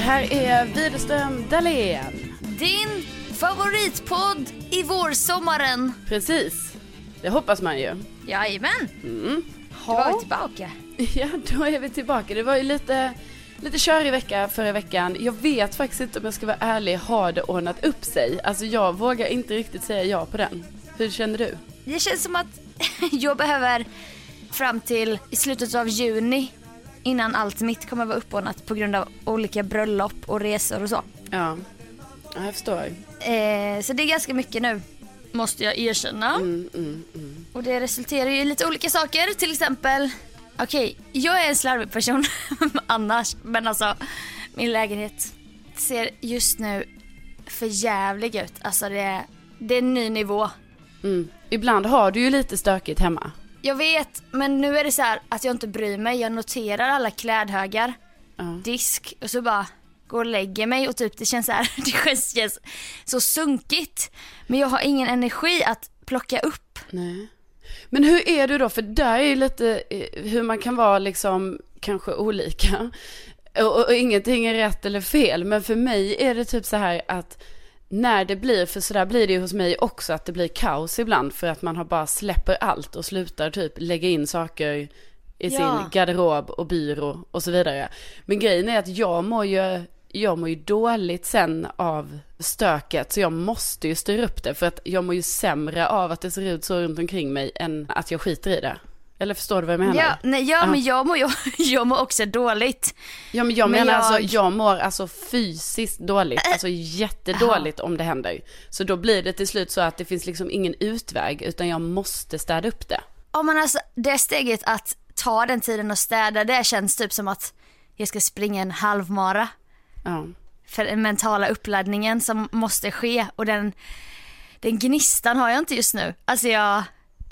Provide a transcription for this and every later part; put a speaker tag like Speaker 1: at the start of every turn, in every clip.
Speaker 1: Det här är Widerström Dahlén.
Speaker 2: Din favoritpodd i vårsommaren.
Speaker 1: Precis. Det hoppas man ju.
Speaker 2: Jajamän,
Speaker 1: Mm.
Speaker 2: då var vi tillbaka.
Speaker 1: Ja, då är vi tillbaka. Det var ju lite, lite körig vecka förra veckan. Jag vet faktiskt inte om jag ska vara ärlig, har det ordnat upp sig? Alltså jag vågar inte riktigt säga ja på den. Hur känner du?
Speaker 2: Det känns som att jag behöver fram till i slutet av juni innan allt mitt kommer vara uppordnat på grund av olika bröllop och resor och så.
Speaker 1: Ja, ja jag förstår.
Speaker 2: Eh, så det är ganska mycket nu, måste jag erkänna.
Speaker 1: Mm, mm, mm.
Speaker 2: Och det resulterar ju i lite olika saker, till exempel Okej, jag är en slarvig person annars, men alltså min lägenhet ser just nu för jävlig ut. Alltså det, det är en ny nivå.
Speaker 1: Mm. Ibland har du ju lite stökigt hemma.
Speaker 2: Jag vet, men nu är det så här att jag inte bryr mig. Jag noterar alla klädhögar,
Speaker 1: Ja.
Speaker 2: disk och så bara går och lägger mig och typ det känns så här, det känns, känns så sunkigt. Men jag har ingen energi att plocka upp.
Speaker 1: Nej. Men hur är du då? För där är ju lite eh, hur man kan vara liksom kanske olika. Och, och, och ingenting är rätt eller fel. Men för mig är det typ så här att när det blir, för så där blir det ju hos mig också, att det blir kaos ibland för att man har bara släpper allt och slutar typ lägga in saker i
Speaker 2: Ja.
Speaker 1: sin garderob och byrå och så vidare. Men grejen är att jag mår ju, jag mår ju dåligt sen av stöket så jag måste ju styra upp det för att jag mår ju sämre av att det ser ut så runt omkring mig än att jag skiter i det. Eller förstår du vad jag menar?
Speaker 2: Ja, nej, ja men jag mår, jag, jag mår också dåligt.
Speaker 1: Ja men jag
Speaker 2: Men
Speaker 1: menar
Speaker 2: jag-
Speaker 1: alltså, jag mår alltså fysiskt dåligt, alltså jättedåligt om det händer. Så då blir det till slut så att det finns liksom ingen utväg utan jag måste städa upp det.
Speaker 2: Ja men alltså det steget att ta den tiden och städa det känns typ som att jag ska springa en halvmara.
Speaker 1: Ja.
Speaker 2: För den mentala uppladdningen som måste ske och den, den gnistan har jag inte just nu. Alltså jag,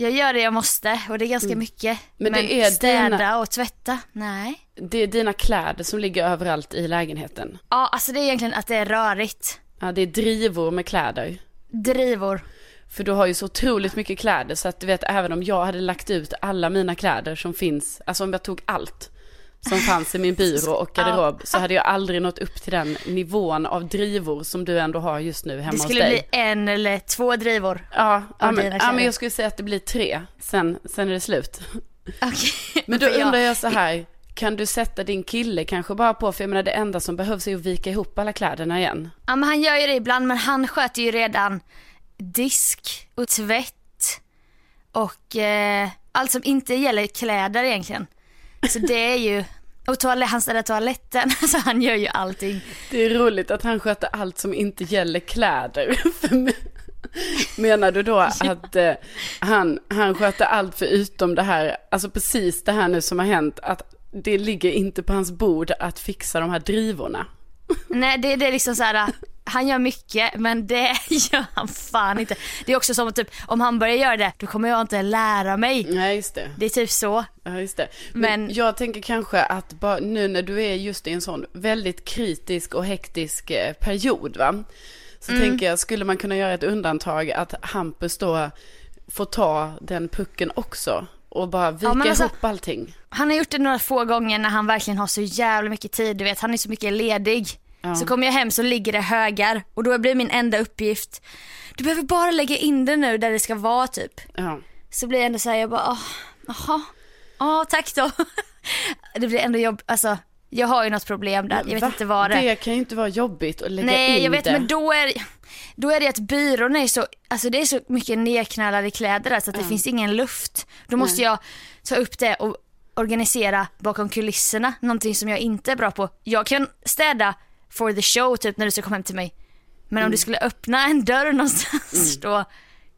Speaker 2: jag gör det jag måste och det är ganska mycket.
Speaker 1: Men det är
Speaker 2: städa
Speaker 1: dina-
Speaker 2: och tvätta, nej.
Speaker 1: Det är dina kläder som ligger överallt i lägenheten.
Speaker 2: Ja alltså det är egentligen att det är rörigt.
Speaker 1: Ja, det är drivor med kläder.
Speaker 2: Drivor.
Speaker 1: För du har ju så otroligt mycket kläder så att du vet även om jag hade lagt ut alla mina kläder som finns, alltså om jag tog allt som fanns i min byrå och garderob så hade jag aldrig nått upp till den nivån av drivor som du ändå har just nu hemma
Speaker 2: Det
Speaker 1: hos
Speaker 2: skulle
Speaker 1: dig.
Speaker 2: bli en eller två drivor.
Speaker 1: Ja, ja, men, ja jag skulle säga att det blir tre, sen, sen är det slut.
Speaker 2: Okej.
Speaker 1: Men då undrar jag så här, kan du sätta din kille kanske bara på, för jag menar det enda som behövs är att vika ihop alla kläderna igen.
Speaker 2: Ja men han gör ju det ibland men han sköter ju redan disk och tvätt och eh, allt som inte gäller kläder egentligen. Så det är ju, och toalett, han städar toaletten, så han gör ju allting.
Speaker 1: Det är roligt att han sköter allt som inte gäller kläder. Menar du då att eh, han, han sköter allt förutom det här, alltså precis det här nu som har hänt, att det ligger inte på hans bord att fixa de här drivorna?
Speaker 2: Nej det, det är liksom så här. Han gör mycket men det gör han fan inte. Det är också som att typ om han börjar göra det då kommer jag inte lära mig.
Speaker 1: Nej, just det.
Speaker 2: Det är typ så.
Speaker 1: Ja, just det. Men,
Speaker 2: Men-
Speaker 1: jag tänker kanske att bara, nu när du är just i en sån väldigt kritisk och hektisk eh, period, va? Så
Speaker 2: Mm.
Speaker 1: tänker jag, skulle man kunna göra ett undantag att Hampus då får ta den pucken också och bara vika
Speaker 2: men alltså-
Speaker 1: ihop allting?
Speaker 2: Han har gjort det några få gånger när han verkligen har så jävla mycket tid. Du vet han är så mycket ledig.
Speaker 1: Ja.
Speaker 2: Så kommer jag hem så ligger det högar och då blir min enda uppgift. Du behöver bara lägga in det nu där det ska vara typ.
Speaker 1: Ja.
Speaker 2: Så blir jag ändå såhär, jag bara, jaha, ja tack då. det blir ändå jobb, alltså jag har ju något problem där, jag vet
Speaker 1: Va?
Speaker 2: inte vad det är.
Speaker 1: Det kan ju inte vara jobbigt att lägga
Speaker 2: Nej
Speaker 1: in
Speaker 2: jag vet
Speaker 1: det.
Speaker 2: men då är, då är det att byrån är så, alltså det är så mycket nedknallade kläder där så att det finns ingen luft. Då måste jag ta upp det och organisera bakom kulisserna, någonting som jag inte är bra på. Jag kan städa for the show typ när du ska komma hem till mig. Men
Speaker 1: Mm.
Speaker 2: om du skulle öppna en dörr någonstans då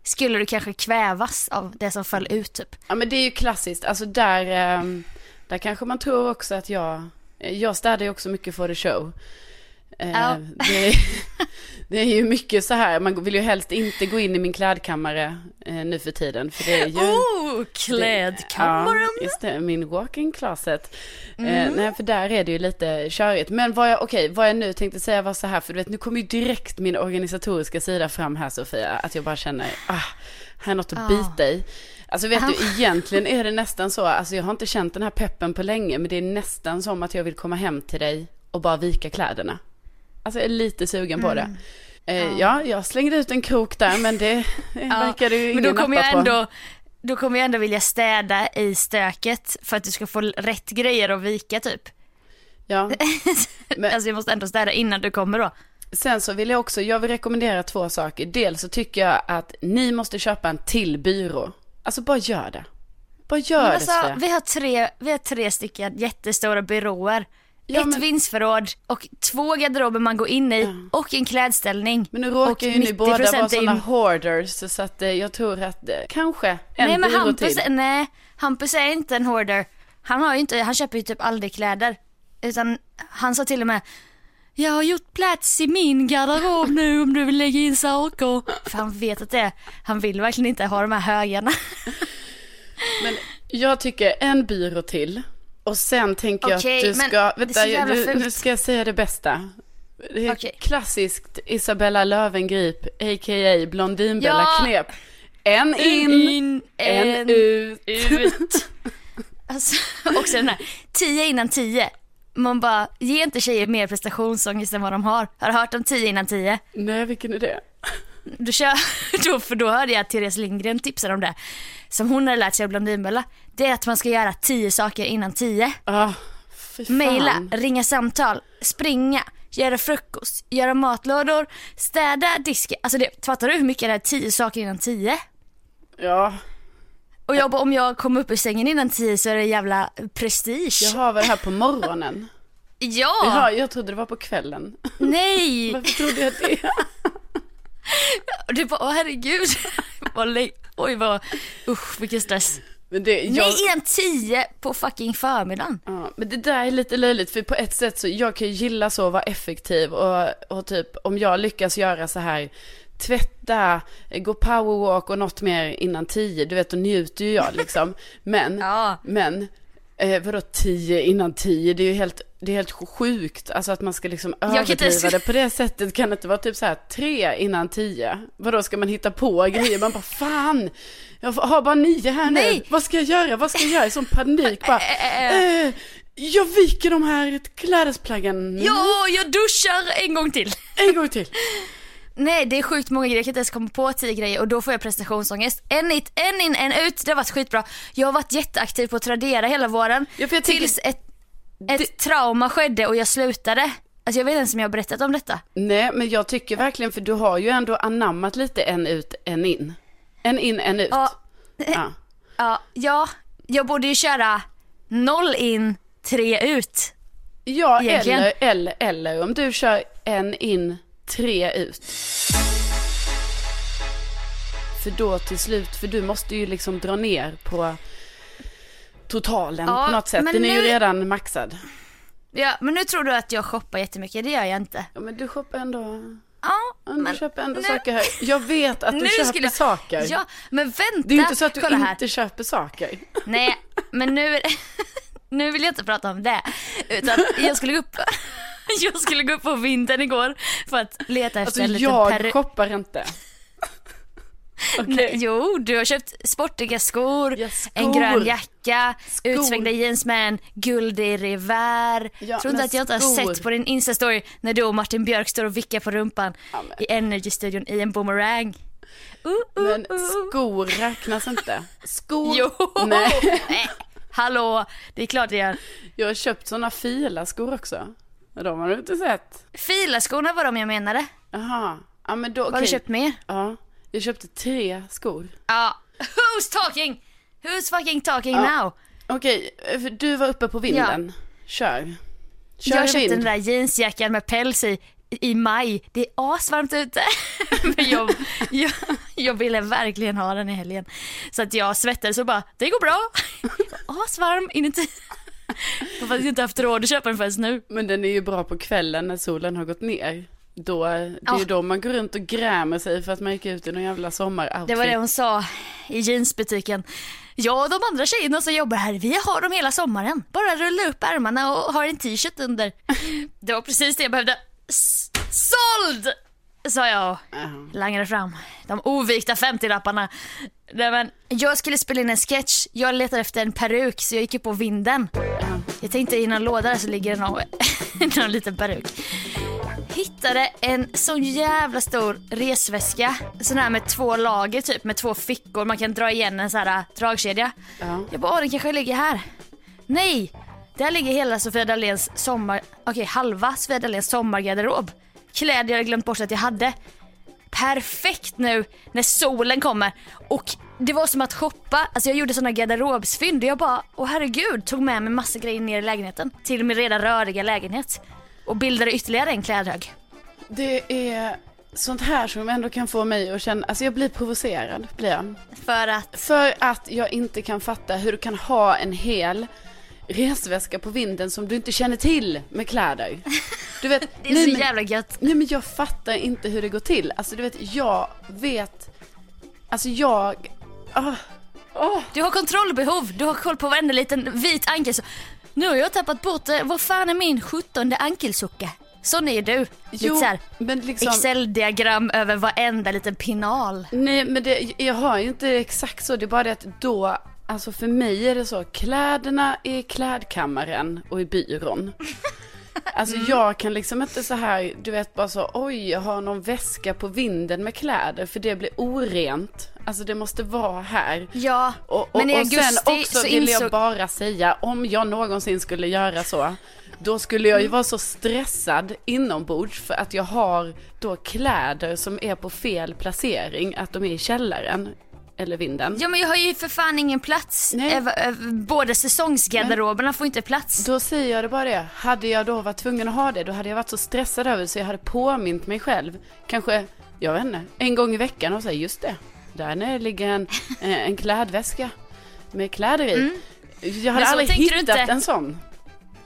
Speaker 2: skulle du kanske kvävas av det som föll ut typ.
Speaker 1: Ja men det är ju klassiskt, alltså där, ehm, där kanske man tror också att jag, jag städar ju också mycket for the show. Eh,
Speaker 2: Ja.
Speaker 1: det, är, det är ju mycket så här, man vill ju helst inte gå in i min klädkammare eh, nu för tiden. För det är ju...
Speaker 2: Oh, klädkammaren!
Speaker 1: Ja, just det, min walk-in closet. Eh, nej, för där är det ju lite körigt. Men vad jag, okej, vad jag nu tänkte säga var så här, för du vet, nu kommer ju direkt min organisatoriska sida fram här Sofia, att jag bara känner, ah, här är något att bita i. Alltså vet du, egentligen är det nästan så, alltså jag har inte känt den här peppen på länge, men det är nästan som att jag vill komma hem till dig och bara vika kläderna. Alltså jag är lite sugen på det. Eh, ja, jag slängde ut en krok där, men det eh, verkar det ju
Speaker 2: Men
Speaker 1: ingen
Speaker 2: då kommer jag
Speaker 1: på.
Speaker 2: ändå, då kommer jag ändå vilja städa i stöket för att du ska få rätt grejer att vika typ.
Speaker 1: Ja. Men-
Speaker 2: Alltså jag måste ändå städa innan du kommer då.
Speaker 1: Sen så vill jag också, jag vill rekommendera två saker. Dels så tycker jag att ni måste köpa en till byrå. Alltså bara gör det. Bara gör
Speaker 2: Men
Speaker 1: det
Speaker 2: alltså,
Speaker 1: Sofia.
Speaker 2: vi, har tre, vi har tre stycken jättestora byråer.
Speaker 1: Ja,
Speaker 2: Ett
Speaker 1: men-
Speaker 2: vindsförråd och två garderober man går in i och en klädställning.
Speaker 1: Men nu
Speaker 2: och
Speaker 1: råkar ju ni båda
Speaker 2: 90%
Speaker 1: vara sådana hoarders så att eh, jag tror att eh, kanske en
Speaker 2: Nej men Hampus,
Speaker 1: till.
Speaker 2: nej, Hampus är inte en hoarder. Han har ju inte, han köper ju typ aldrig kläder. Utan han sa till och med jag har gjort plats i min garderob nu om du vill lägga in saker. För han vet att det är, han vill verkligen inte ha de här högarna.
Speaker 1: Men jag tycker en byrå till. Och sen tänker jag
Speaker 2: Okej,
Speaker 1: att du ska, vänta,
Speaker 2: jävla
Speaker 1: nu, ska jag säga det bästa. Det är
Speaker 2: Okej.
Speaker 1: klassiskt Isabella Lövengrip, a.k.a. Blondinbella
Speaker 2: Ja.
Speaker 1: knep. En in, en, ut.
Speaker 2: ut. Alltså, också den här, 10 innan 10. Man bara, ge inte tjejer mer prestationsångest än vad de har. Har du hört om 10 innan 10?
Speaker 1: Nej, vilken är det?
Speaker 2: Du kör, då, för då hörde jag att Therese Lindgren tipsade om det. Som hon hade lärt sig av Blondinbella. Det är att man ska göra 10 saker innan 10.
Speaker 1: Fy fan.
Speaker 2: Mejla, ringa samtal, springa, göra frukost, göra matlådor, städa, diska. Alltså det, fattar du hur mycket det är 10 saker innan 10?
Speaker 1: Ja,
Speaker 2: Och jag, bara, om jag kommer upp ur sängen innan 10 så är det jävla prestige.
Speaker 1: jag har väl här på morgonen.
Speaker 2: Ja!
Speaker 1: Jaha, jag trodde det var på kvällen.
Speaker 2: Nej!
Speaker 1: Varför trodde jag det?
Speaker 2: Du bara, åh herregud. Oj vad, usch vilken stress.
Speaker 1: Det, jag,
Speaker 2: Nej innan 10 på fucking förmiddagen.
Speaker 1: ja, men det där är lite löjligt för på ett sätt så jag kan ju gilla så att vara effektiv och, och typ om jag lyckas göra så här tvätta, gå powerwalk och något mer innan tio, du vet då njuter ju jag liksom. Men,
Speaker 2: Ja.
Speaker 1: men eh, vadå tio innan tio, det är ju helt, det är helt sjukt. Alltså att man ska liksom
Speaker 2: inte
Speaker 1: överdriva det på det sättet. Kan det inte vara typ så här tre innan tio? Vadå ska man hitta på grejer? Man bara fan, jag har bara nio här nu.
Speaker 2: Nej.
Speaker 1: Vad ska jag göra? Vad ska jag göra? I sån panik bara. Eh, jag viker de här klädesplaggen.
Speaker 2: Ja, jag duschar en gång till.
Speaker 1: En gång till.
Speaker 2: Nej det är sjukt många grejer, jag kan inte ens komma på 10 grejer och då får jag prestationsångest. En in, en in, en ut, det har varit skitbra. Jag har varit jätteaktiv på att Tradera hela våren.
Speaker 1: Ja, för jag tänker-
Speaker 2: tills ett, ett trauma skedde och jag slutade. Alltså jag vet inte ens om jag har berättat om detta.
Speaker 1: Nej, men jag tycker verkligen, för du har ju ändå anammat lite en ut, en in. En in, en ut.
Speaker 2: Ja,
Speaker 1: Ja.
Speaker 2: ja, ja jag borde ju köra noll in, tre ut.
Speaker 1: Ja,
Speaker 2: Egentligen.
Speaker 1: eller, eller, eller om du kör en in, tre ut. För då till slut, för du måste ju liksom dra ner på totalen
Speaker 2: Ja,
Speaker 1: på något sätt. Den är ju
Speaker 2: nu-
Speaker 1: redan maxad.
Speaker 2: Ja, men nu tror du att jag shoppar jättemycket, det gör jag inte.
Speaker 1: Ja, men du shoppar ändå,
Speaker 2: Ja,
Speaker 1: ja, du
Speaker 2: men
Speaker 1: köper ändå
Speaker 2: nu-
Speaker 1: saker här. Jag vet att du
Speaker 2: nu
Speaker 1: köper
Speaker 2: skulle
Speaker 1: saker.
Speaker 2: Ja, men vänta.
Speaker 1: Det är ju inte så att du
Speaker 2: kolla här.
Speaker 1: inte köper saker.
Speaker 2: Nej, men nu, nu vill jag inte prata om det. Utan jag skulle gå upp, jag skulle gå upp på vintern igår för att leta efter
Speaker 1: Alltså
Speaker 2: en liten
Speaker 1: jag
Speaker 2: peru-
Speaker 1: shoppar inte.
Speaker 2: Nej, Jo, du har köpt sportiga skor,
Speaker 1: Ja, skor.
Speaker 2: en grön jacka,
Speaker 1: Skor.
Speaker 2: utsvängda jeans med en guldig revär.
Speaker 1: Ja,
Speaker 2: Tror inte att jag inte har sett på din instastory när du och Martin Björk står och vickar på rumpan
Speaker 1: Ja,
Speaker 2: i Energy-studion i en boomerang. Uh, uh,
Speaker 1: Men
Speaker 2: uh.
Speaker 1: skor räknas inte. Skor?
Speaker 2: Jo!
Speaker 1: Nej.
Speaker 2: Nej. Hallå, det är klart det gör.
Speaker 1: Jag har köpt sådana fila skor också. De har du inte sett.
Speaker 2: Filaskorna var de jag menade.
Speaker 1: Jaha. Ja men då
Speaker 2: Vad har du köpt mer?
Speaker 1: Ja. Jag köpte tre skor.
Speaker 2: Ja. Who's talking? Who's fucking talking
Speaker 1: Ja.
Speaker 2: now?
Speaker 1: Okej, för du var uppe på vinden. Kör. Kör
Speaker 2: jag köpte
Speaker 1: vind.
Speaker 2: den där jeansjackan med päls i, i maj. Det är asvarmt ute. Men jag, jag, jag ville verkligen ha den i helgen. Så att jag svettades och bara, det går bra. Asvarm inuti. Jag inte haft råd att köpa den förrän nu.
Speaker 1: Men den är ju bra på kvällen när solen har gått ner. Då, det är
Speaker 2: Ja.
Speaker 1: ju då man går runt och grämer sig för att man gick ut i någon jävla sommaroutfit.
Speaker 2: Det var det hon sa i jeansbutiken. Jag och de andra tjejerna som jobbar här, vi har dem hela sommaren. Bara rulla upp ärmarna och ha en t-shirt under. Det var precis det jag behövde. S- Såld! Sa jag och
Speaker 1: Ja.
Speaker 2: langade fram de ovikta 50-lapparna. Nej, men Jag skulle spela in en sketch, jag letade efter en peruk så jag gick ju på vinden. Jag tänkte i någon låda där så ligger det någon, någon liten peruk. Hittade en sån jävla stor resväska, sån här med två lager typ med två fickor, man kan dra igen en sån här äh, dragkedja.
Speaker 1: Ja.
Speaker 2: Jag bara, den kanske ligger här. Nej, där ligger hela Sofia Dahléns sommar, okej halva Sofia Dahléns sommargarderob. Kläder jag hade glömt bort att jag hade. Perfekt nu när solen kommer och det var som att shoppa, alltså jag gjorde såna garderobsfynd och jag bara, åh herregud, tog med mig massa grejer ner i lägenheten. Till min redan röriga lägenhet. Och bildade ytterligare en klädhög.
Speaker 1: Det är sånt här som ändå kan få mig att känna, alltså jag blir provocerad, blir jag.
Speaker 2: För att,
Speaker 1: För att jag inte kan fatta hur du kan ha en hel resväska på vinden som du inte känner till med kläder. Du vet,
Speaker 2: det är
Speaker 1: nej,
Speaker 2: så
Speaker 1: men-
Speaker 2: jävla gött.
Speaker 1: Nej men jag fattar inte hur det går till. Alltså du vet, jag vet, alltså jag, ah, åh.
Speaker 2: Du har kontrollbehov, du har koll på varenda liten vit ankel. Nu har jag tappat bort, vad fan är min sjuttonde ankelsocka? Sån är du. Lite
Speaker 1: Jo,
Speaker 2: så här
Speaker 1: men liksom,
Speaker 2: Excel-diagram över varenda liten pinal.
Speaker 1: nej men det, jag har ju inte exakt så, det är bara det att då, alltså för mig är det så, kläderna är i klädkammaren och i byrån. Alltså
Speaker 2: Mm.
Speaker 1: jag kan liksom inte så här, du vet bara så, oj jag har någon väska på vinden med kläder för det blir orent. Alltså det måste vara här.
Speaker 2: Ja,
Speaker 1: Och, och,
Speaker 2: men i
Speaker 1: och
Speaker 2: augusti
Speaker 1: sen också
Speaker 2: så
Speaker 1: vill
Speaker 2: insåg...
Speaker 1: jag bara säga, om jag någonsin skulle göra så, då skulle jag ju
Speaker 2: Mm.
Speaker 1: vara så stressad inombords för att jag har då kläder som är på fel placering, att de är i källaren eller vinden.
Speaker 2: Ja men jag har ju för fan ingen plats.
Speaker 1: Nej.
Speaker 2: Äv- Båda säsongsgarderoberna får inte plats.
Speaker 1: Då säger jag det bara det, hade jag då varit tvungen att ha det, då hade jag varit så stressad över det så jag hade påmint mig själv, kanske, jag vet inte, en gång i veckan och säga just det, där nere ligger en, eh, en klädväska med kläder i. Jag hade
Speaker 2: Mm. Men så
Speaker 1: aldrig hittat
Speaker 2: inte.
Speaker 1: en sån.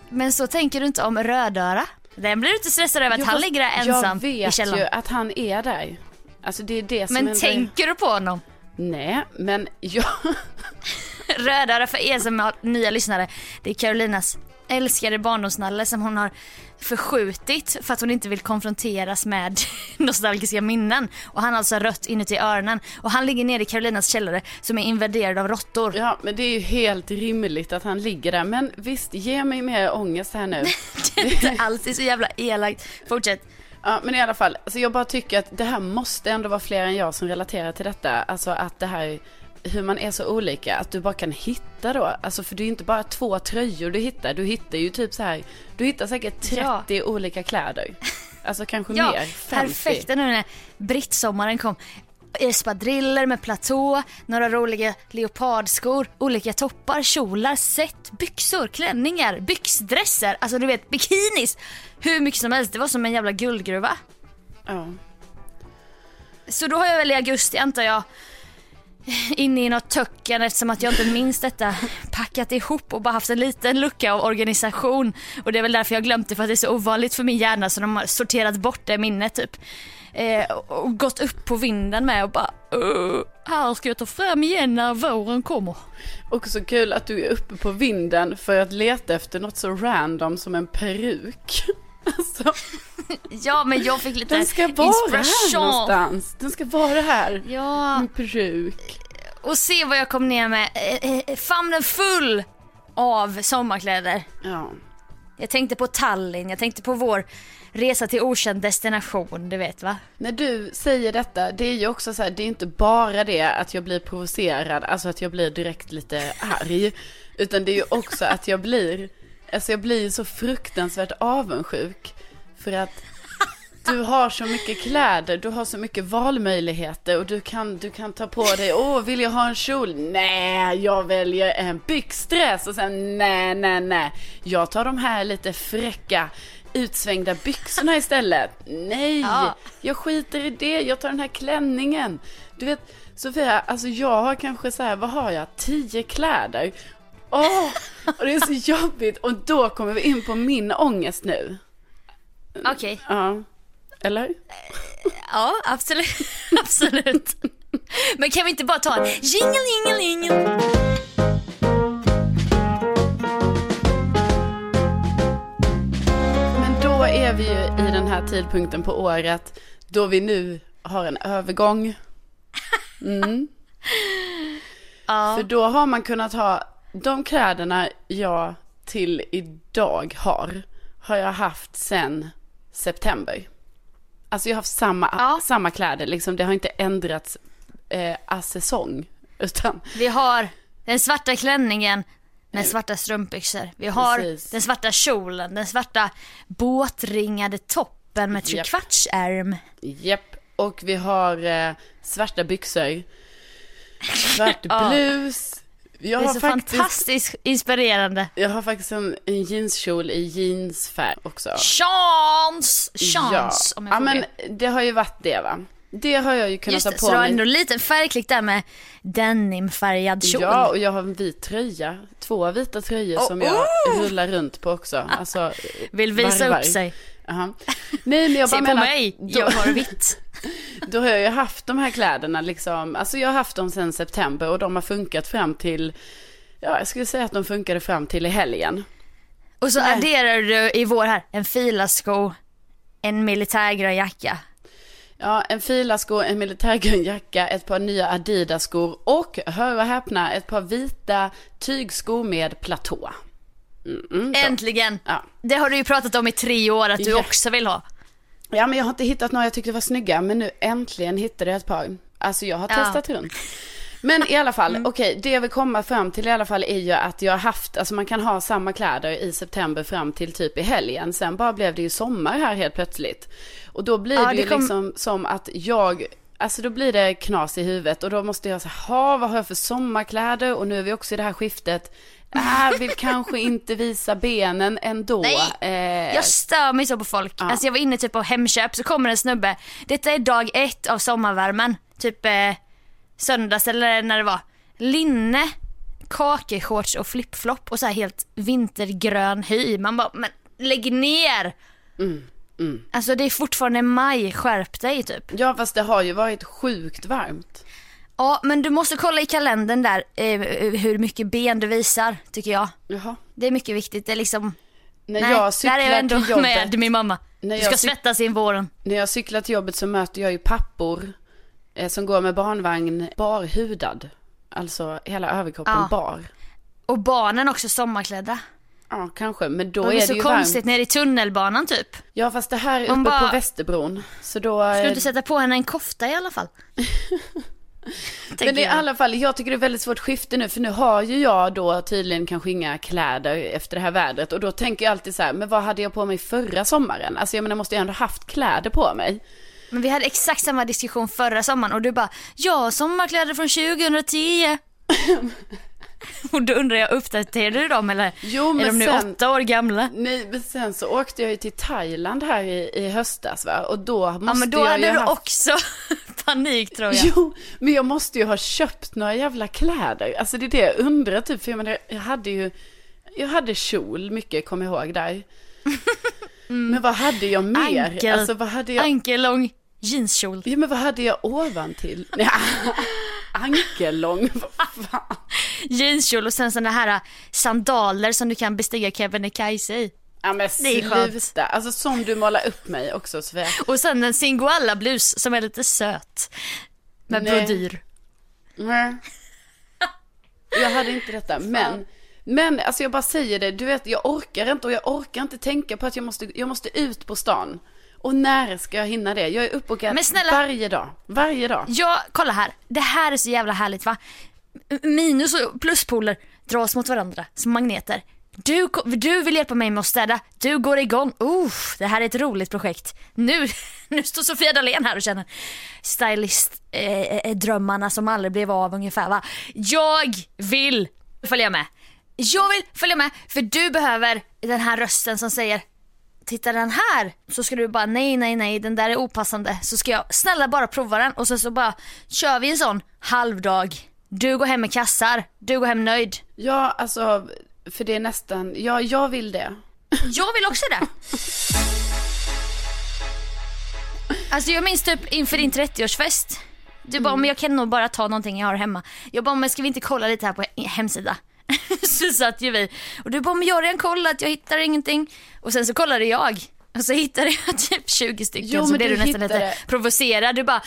Speaker 2: Men så tänker du inte om Rödöra? Den blir du inte stressad över att
Speaker 1: Jo,
Speaker 2: han ligger där ensam
Speaker 1: Jag
Speaker 2: i
Speaker 1: vet
Speaker 2: källaren.
Speaker 1: ju att han är där. Alltså det är det som
Speaker 2: Men tänker du på honom?
Speaker 1: Är... Nej, men jag...
Speaker 2: Rödöra för er som har nya lyssnare, det är Carolinas älskade barndomsnalle som hon har förskjutit för att hon inte vill konfronteras med nostalgiska minnen. Och han har alltså rött inuti öronen. Och han ligger nere i Carolinas källare som är invaderad av råttor.
Speaker 1: Ja, men det är ju helt rimligt att han ligger där. Men visst, ge mig mer ångest här nu.
Speaker 2: Det är inte alls så jävla elakt. Fortsätt.
Speaker 1: Ja, men i alla fall, alltså jag bara tycker att det här måste ändå vara fler än jag som relaterar till detta. Alltså att det här, hur man är så olika, att du bara kan hitta då. Alltså för det är ju inte bara två tröjor du hittar, du hittar ju typ så här, du hittar säkert 30
Speaker 2: Ja.
Speaker 1: olika kläder. Alltså kanske
Speaker 2: Ja,
Speaker 1: mer, 50.
Speaker 2: perfekt nu när brittsommaren kom. Espadriller med platå, några roliga leopardskor, olika toppar, kjolar, set, byxor, klänningar, byxdresser, alltså du vet bikinis. Hur mycket som helst, det var som en jävla guldgruva.
Speaker 1: Ja.
Speaker 2: Så då har jag väl i augusti antar jag inne i något töcken eftersom att jag inte minns detta. Packat ihop och bara haft en liten lucka av organisation. Och det är väl därför jag glömt det för att det är så ovanligt för min hjärna så de har sorterat bort det minnet typ. Eh, och gått upp på vinden med och bara uh, här ska jag ta fram igen när våren kommer.
Speaker 1: Också kul att du är uppe på vinden för att leta efter något så random som en peruk. Alltså,
Speaker 2: Ja men jag fick lite
Speaker 1: den ska vara här
Speaker 2: inspiration.
Speaker 1: någonstans. Den ska vara här.
Speaker 2: Ja,
Speaker 1: En peruk.
Speaker 2: och se vad jag kom ner med. Eh, eh, famnen full av sommarkläder.
Speaker 1: Ja.
Speaker 2: Jag tänkte på Tallinn, jag tänkte på vår resa till okänd destination, du vet va?
Speaker 1: När du säger detta, det är ju också så här, det är inte bara det att jag blir provocerad, alltså att jag blir direkt lite arg. Utan det är ju också att jag blir, alltså jag blir så fruktansvärt avundsjuk. För att du har så mycket kläder, du har så mycket valmöjligheter och du kan, du kan ta på dig, åh vill jag ha en kjol? Nej, jag väljer en byxdress och sen nej, nej, nej. Jag tar de här lite fräcka utsvängda byxorna istället. Nej,
Speaker 2: Ja.
Speaker 1: jag skiter i det, jag tar den här klänningen. Du vet, Sofia, alltså jag har kanske så här, vad har jag, tio kläder. Åh, och det är så jobbigt. Och då kommer vi in på min ångest nu.
Speaker 2: Okej,
Speaker 1: Ja, eller?
Speaker 2: ja absolut. absolut. Men kan vi inte bara ta en jingle jingle jingle?
Speaker 1: Då är vi ju i den här tidpunkten på året då vi nu har en övergång. Mm.
Speaker 2: Ja.
Speaker 1: För då har man kunnat ha de kläderna jag till idag har, har jag haft sen september. Alltså jag har haft samma,
Speaker 2: Ja.
Speaker 1: samma kläder, liksom det har inte ändrats eh, säsong. Utan,
Speaker 2: Vi har den svarta klänningen med svarta strumpbyxor. Vi har
Speaker 1: Precis.
Speaker 2: den svarta kjolen, den svarta båtringade toppen med
Speaker 1: Japp.
Speaker 2: trekvartsärm.
Speaker 1: japp. Och vi har eh, svarta byxor, svart
Speaker 2: Ja.
Speaker 1: blus. Jag
Speaker 2: Det är så
Speaker 1: faktiskt,
Speaker 2: fantastiskt inspirerande.
Speaker 1: jag har faktiskt en, en jeanskjol i jeansfärg också.
Speaker 2: Chans! Chans!
Speaker 1: ja.
Speaker 2: Om jag
Speaker 1: ja,
Speaker 2: får
Speaker 1: men
Speaker 2: be.
Speaker 1: det har ju varit det va. Det har jag ju kunnat
Speaker 2: Just
Speaker 1: ta
Speaker 2: det,
Speaker 1: på
Speaker 2: så du har
Speaker 1: mig.
Speaker 2: ändå en liten färgklick där med denimfärgad kjol.
Speaker 1: Ja, och jag har en vit tröja. Två vita tröjor
Speaker 2: Oh,
Speaker 1: som jag rullar runt på också. Alltså,
Speaker 2: Vill visa
Speaker 1: varvar.
Speaker 2: upp sig.
Speaker 1: Jaha. Nej, men jag bara
Speaker 2: Se på
Speaker 1: menar,
Speaker 2: mig,
Speaker 1: Då,
Speaker 2: jag har vitt.
Speaker 1: då har jag ju haft de här kläderna liksom. Alltså jag har haft dem sedan september och de har funkat fram till, ja jag skulle säga att de funkade fram till i helgen.
Speaker 2: Och så
Speaker 1: Nej.
Speaker 2: adderar du i vår här en filasko, en militärgrön jacka.
Speaker 1: Ja, en filasko, en militärgrön jacka, ett par nya Adidas-skor och, hör och häpna, ett par vita tygskor med platå. Mm, mm.
Speaker 2: Äntligen!
Speaker 1: Ja.
Speaker 2: Det har du ju pratat om i tre år att du
Speaker 1: Ja.
Speaker 2: också vill ha.
Speaker 1: Ja, men jag har inte hittat några jag tyckte var snygga, men nu äntligen hittade jag ett par. Alltså jag har
Speaker 2: Ja.
Speaker 1: testat runt. Men i alla fall, okej, det jag vill komma fram till i alla fall är ju att jag har haft, alltså man kan ha samma kläder i september fram till typ i helgen. Sen bara blev det ju sommar här helt plötsligt. Och då blir
Speaker 2: Ja,
Speaker 1: det ju
Speaker 2: det kom-
Speaker 1: liksom som att jag, alltså då blir det knas i huvudet och då måste jag säga, ha vad har jag för sommarkläder? Och nu är vi också i det här skiftet. Äh, vill kanske inte visa benen ändå.
Speaker 2: Nej,
Speaker 1: Eh,
Speaker 2: Jag stör mig så på folk.
Speaker 1: Ja.
Speaker 2: Alltså jag var inne typ på Hemköp så kommer en snubbe. Detta är dag ett av sommarvärmen. Typ eh, söndags eller när det var. Linne, kakeshorts och flipflop och så här helt vintergrön hy. Man bara, men lägg ner! Alltså det är fortfarande maj, skärp dig typ.
Speaker 1: Ja, fast det har ju varit sjukt varmt.
Speaker 2: Ja men du måste kolla i kalendern där eh, hur mycket ben du visar tycker jag.
Speaker 1: Jaha.
Speaker 2: Det är mycket viktigt. Det är liksom,
Speaker 1: När
Speaker 2: nej,
Speaker 1: jag
Speaker 2: där är
Speaker 1: cyklar
Speaker 2: jag ändå
Speaker 1: till jobbet,
Speaker 2: med min mamma.
Speaker 1: När
Speaker 2: Du ska
Speaker 1: cyk-
Speaker 2: svettas in våren.
Speaker 1: när jag cyklar till jobbet så möter jag ju pappor som går med barnvagn barhudad. Alltså hela överkroppen
Speaker 2: Ja.
Speaker 1: bar.
Speaker 2: Och barnen också sommarklädda.
Speaker 1: Ja, kanske, men då
Speaker 2: det
Speaker 1: är
Speaker 2: är
Speaker 1: det
Speaker 2: så
Speaker 1: ju
Speaker 2: konstigt
Speaker 1: varmt.
Speaker 2: nere i tunnelbanan typ.
Speaker 1: Ja, fast det här är uppe
Speaker 2: bara-
Speaker 1: på Västerbron. Så då...
Speaker 2: Ska du
Speaker 1: eh,
Speaker 2: inte sätta på henne en kofta i alla fall?
Speaker 1: Men i
Speaker 2: jag.
Speaker 1: alla fall, jag tycker det är väldigt svårt skifte nu, för nu har ju jag då tydligen kanske inga kläder efter det här vädret. Och då tänker jag alltid så här, men vad hade jag på mig förra sommaren? Alltså jag menar, jag måste ju ändå haft kläder på mig.
Speaker 2: Men vi hade exakt samma diskussion förra sommaren och du bara, ja sommarkläder från 2010. och då undrar jag, uppdaterade du dem eller
Speaker 1: Jo,
Speaker 2: är
Speaker 1: men
Speaker 2: de nu
Speaker 1: sen-
Speaker 2: åtta år gamla?
Speaker 1: Nej, men sen så åkte jag ju till Thailand här i, i höstas va? Och då måste
Speaker 2: Ja men då
Speaker 1: jag
Speaker 2: hade du
Speaker 1: haft...
Speaker 2: också panik tror jag.
Speaker 1: Jo, men jag måste ju ha köpt några jävla kläder. Alltså det är det jag undrar typ. För jag, menar, jag hade ju, jag hade kjol mycket, kom jag ihåg där. Men vad hade jag mer?
Speaker 2: Ankel.
Speaker 1: Alltså vad hade jag?
Speaker 2: Ankellång jeanskjol.
Speaker 1: Ja men vad hade jag ovantill? Nej, Ankellång, vad fan.
Speaker 2: Jeanskjol och sen sådana här sandaler som du kan bestiga Kebnekaise i.
Speaker 1: Ja men sluta. Alltså som du målar upp mig också Sofia.
Speaker 2: Och sen en Singoalla-blus som är lite söt. Med
Speaker 1: Nej.
Speaker 2: brodyr.
Speaker 1: Nej. Jag hade inte detta, men men alltså jag bara säger det, du vet jag orkar inte och jag orkar inte tänka på att jag måste, jag måste ut på stan. Och när ska jag hinna det? Jag är uppbokad
Speaker 2: Men snälla-
Speaker 1: varje dag. Varje dag.
Speaker 2: Ja, kolla här. Det här är så jävla härligt va? Minus och pluspoler dras mot varandra som magneter. Du, du vill hjälpa mig med att städa, du går igång. Uh, det här är ett roligt projekt. Nu, nu står Sofia Dalén här och känner stylist-drömmarna eh, som aldrig blev av ungefär va. Jag vill följa med. Jag vill följa med för du behöver den här rösten som säger Titta den här, så ska du bara nej nej nej den där är opassande. Så ska jag snälla bara prova den och sen så bara kör vi en sån halvdag. Du går hem med kassar, du går hem nöjd.
Speaker 1: Ja, alltså, för det är nästan, ja jag vill det.
Speaker 2: Jag vill också det. Alltså jag minns typ inför din 30-årsfest. Du bara, men jag kan nog bara ta någonting jag har hemma. Jag bara, men ska vi inte kolla lite här på hemsida? så satt ju vi. Och du bara, men jag har redan kollat, jag hittar ingenting. Och sen så kollade jag. Och så hittade jag typ 20 stycken.
Speaker 1: Jo,
Speaker 2: så blev
Speaker 1: du
Speaker 2: du nästan lite provocerad. Du bara,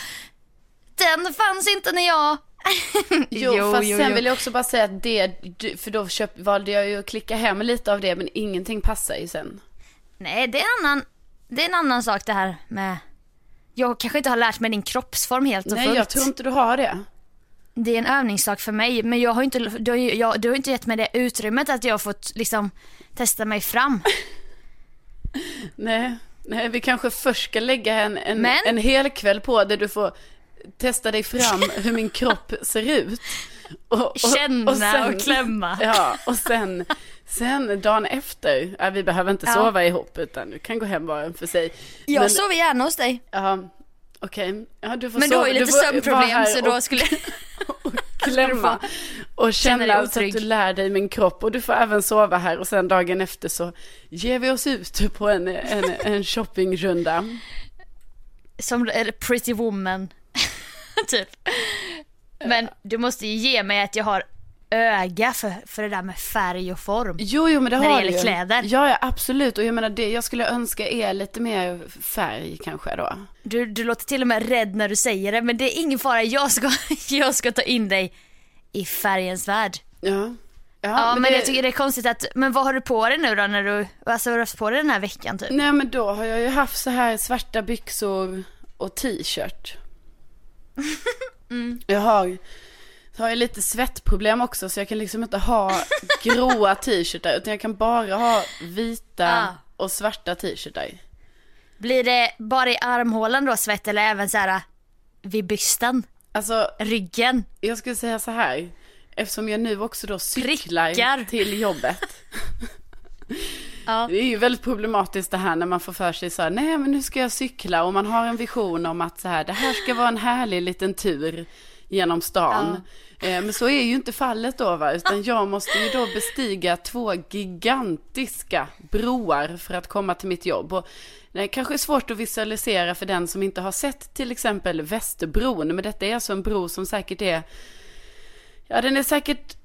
Speaker 2: den fanns inte när jag...
Speaker 1: Jo, fast sen vill jag också bara säga att det, för då köp, valde jag ju att klicka hem lite av det, men ingenting passar ju sen.
Speaker 2: Nej, det är en annan, det är en annan sak det här med... Jag kanske inte har lärt mig din kroppsform helt och
Speaker 1: Nej,
Speaker 2: fullt.
Speaker 1: jag tror inte du har det.
Speaker 2: Det är en övningssak för mig, men jag har inte, du, har jag, du har inte gett mig det utrymmet att jag har fått liksom testa mig fram.
Speaker 1: Nej, nej, vi kanske först ska lägga en, en,
Speaker 2: Men-
Speaker 1: en hel kväll på där du får testa dig fram hur min kropp ser ut. Och, och,
Speaker 2: Känna och klämma.
Speaker 1: Ja, och sen, sen dagen efter, ja, vi behöver inte
Speaker 2: Ja.
Speaker 1: sova ihop utan du kan gå hem var och för sig.
Speaker 2: Jag
Speaker 1: Men-
Speaker 2: sover gärna hos dig.
Speaker 1: Ja, okej. Ja, du får
Speaker 2: Men du
Speaker 1: sova-
Speaker 2: har ju lite sömnproblem så då
Speaker 1: och
Speaker 2: skulle...
Speaker 1: klämma och
Speaker 2: känna
Speaker 1: så att du lär dig min kropp och du får även sova här och sen dagen efter så ger vi oss ut på en, en, en shoppingrunda.
Speaker 2: Som pretty woman. typ. Men du måste ju ge mig att jag har öga för, för det där med färg och form.
Speaker 1: Jo, jo, men det
Speaker 2: När det
Speaker 1: har
Speaker 2: gäller
Speaker 1: du ju.
Speaker 2: kläder.
Speaker 1: Ja, ja, absolut. Och jag menar, det jag skulle önska är lite mer färg kanske då.
Speaker 2: Du, du låter till och med rädd när du säger det men det är ingen fara, jag ska, jag ska ta in dig i färgens värld.
Speaker 1: Ja.
Speaker 2: Ja, men,
Speaker 1: det-
Speaker 2: jag tycker det är konstigt att, men vad har du på dig nu då när du, alltså vad har du haft på dig den här veckan typ?
Speaker 1: Nej, men då har jag ju haft så här svarta byxor och t-shirt.
Speaker 2: Mm.
Speaker 1: Jag har, har jag lite svettproblem också så jag kan liksom inte ha gråa t-shirtar utan jag kan bara ha vita
Speaker 2: Ah.
Speaker 1: och svarta t-shirtar.
Speaker 2: Blir det bara i armhålan då svett eller även så här vid bysten,
Speaker 1: Alltså,
Speaker 2: ryggen?
Speaker 1: jag skulle säga så här. Eftersom jag nu också då cyklar
Speaker 2: Prickar.
Speaker 1: till jobbet.
Speaker 2: Ja.
Speaker 1: Det är ju väldigt problematiskt det här när man får för sig så här, nej men nu ska jag cykla och man har en vision om att så här, det här ska vara en härlig liten tur genom stan. Eh, Men så är ju inte fallet då va, utan jag måste ju då bestiga två gigantiska broar för att komma till mitt jobb. Och det är kanske svårt att visualisera för den som inte har sett till exempel Västerbron, men detta är alltså en bro som säkert är, ja den är säkert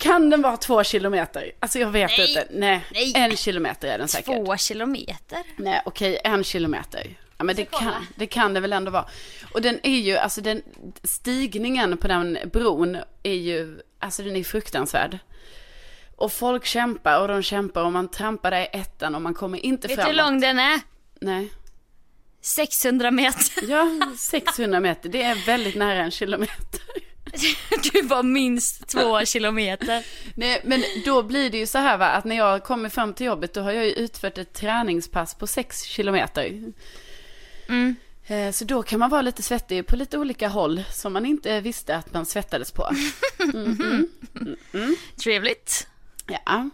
Speaker 1: kan den vara två kilometer? Alltså jag vet
Speaker 2: Nej.
Speaker 1: inte. Nej,
Speaker 2: Nej.
Speaker 1: en kilometer är den säkert.
Speaker 2: Två kilometer?
Speaker 1: Nej, okej, en kilometer. Ja, men det kan, det kan det väl ändå vara. Och den är ju, alltså den stigningen på den bron är ju, alltså den är fruktansvärd. Och folk kämpar och de kämpar och man trampar där i ettan och man kommer inte
Speaker 2: Vet du
Speaker 1: framåt.
Speaker 2: hur lång den är?
Speaker 1: Nej.
Speaker 2: 600 meter.
Speaker 1: Ja, 600 meter, det är väldigt nära en kilometer.
Speaker 2: Du var minst två kilometer.
Speaker 1: Nej, men då blir det ju så här va, att när jag kommer fram till jobbet då har jag ju utfört ett träningspass på 6 kilometer.
Speaker 2: Mm.
Speaker 1: Eh, Så då kan man vara lite svettig på lite olika håll som man inte visste att man svettades på.
Speaker 2: Trevligt.
Speaker 1: Ja,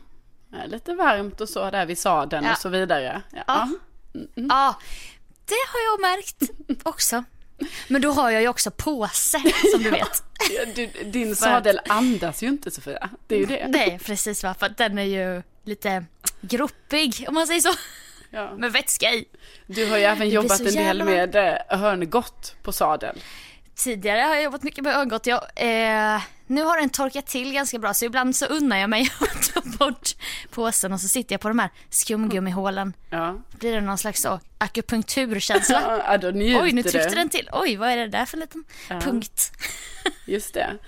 Speaker 1: lite varmt och så där vid sadeln
Speaker 2: Ja.
Speaker 1: och så vidare. Ja.
Speaker 2: Ja. Ja, det har jag märkt också. Men då har jag ju också påse som du vet.
Speaker 1: Du, din sadel andas ju inte Sofia. Det är ju det.
Speaker 2: Nej precis va, för att den är ju lite gropig om man säger så.
Speaker 1: Ja.
Speaker 2: Med vätska i.
Speaker 1: Du har ju även jobbat en del med eh, hörngott på sadel.
Speaker 2: Tidigare har jag jobbat mycket med ögongott. Jag, eh, nu har den torkat till ganska bra så ibland så unnar jag mig att ta bort påsen och så sitter jag på de här skumgummihålen.
Speaker 1: Ja.
Speaker 2: Blir det någon slags så, akupunkturkänsla?
Speaker 1: Ja, då
Speaker 2: Oj, nu tryckte
Speaker 1: du.
Speaker 2: den till. Oj, vad är det där för liten punkt?
Speaker 1: Just det.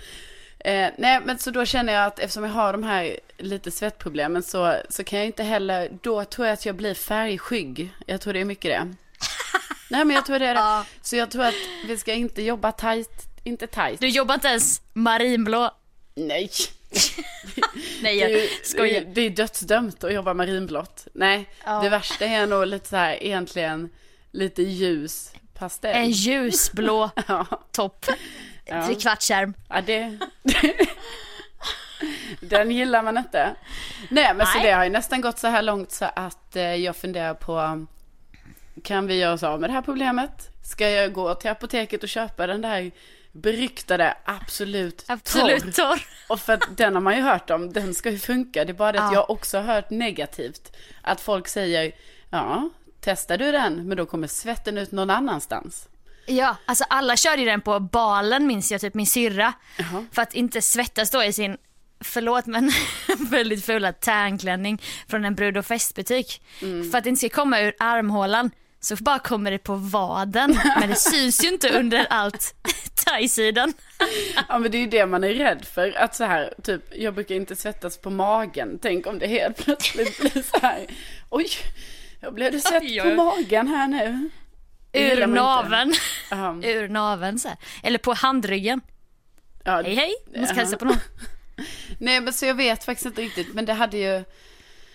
Speaker 1: Eh, nej, men så då känner jag att eftersom jag har de här lite svettproblemen så, så kan jag inte heller, då tror jag att jag blir färgskygg. Jag tror det är mycket det. nej, men jag tror det är det.
Speaker 2: Ja.
Speaker 1: Så jag tror att vi ska inte jobba tajt, inte tajt.
Speaker 2: Du jobbar inte ens marinblå.
Speaker 1: Nej.
Speaker 2: Nej,
Speaker 1: Det är,
Speaker 2: jag skojar.
Speaker 1: det är dödsdömt att jobba marinblått. Nej,
Speaker 2: Ja.
Speaker 1: det värsta är nog lite så här, egentligen lite ljus pastell.
Speaker 2: En ljusblå
Speaker 1: Ja,
Speaker 2: topp.
Speaker 1: Ja.
Speaker 2: Trekvartsskärm.
Speaker 1: ja det... Den gillar man inte. Nej, men så
Speaker 2: Nej.
Speaker 1: det har ju nästan gått så här långt så att eh, jag funderar på, kan vi göra oss av med det här problemet? Ska jag gå till apoteket och köpa den där beryktade Absolut, Torr?
Speaker 2: Absolut torr.
Speaker 1: Och för att den har man ju hört om, den ska ju funka. Det är bara det att
Speaker 2: Ja.
Speaker 1: jag också har hört negativt. Att folk säger, ja, testar du den, men då kommer svetten ut någon annanstans.
Speaker 2: Ja, alltså alla körde ju den på balen minns jag, typ min syrra.
Speaker 1: Jaha.
Speaker 2: För att inte svettas då i sin, förlåt men väldigt fula tanklänning från en brud och festbutik.
Speaker 1: Mm.
Speaker 2: För att det inte ska komma ur armhålan så bara kommer det på vaden. Men det syns ju inte under allt thai-sidan.
Speaker 1: Ja, men det är ju det man är rädd för. Att så här, typ, jag brukar inte svettas på magen. Tänk om det helt plötsligt blir så här, oj, jag blev det svett på magen här nu.
Speaker 2: Ur
Speaker 1: inte.
Speaker 2: naveln.
Speaker 1: Ja,
Speaker 2: Ur naveln så här. Eller på handryggen.
Speaker 1: ja,
Speaker 2: Hej hej, ska
Speaker 1: Ja.
Speaker 2: hälsa på någon.
Speaker 1: Nej, men så jag vet faktiskt inte riktigt, men det hade ju,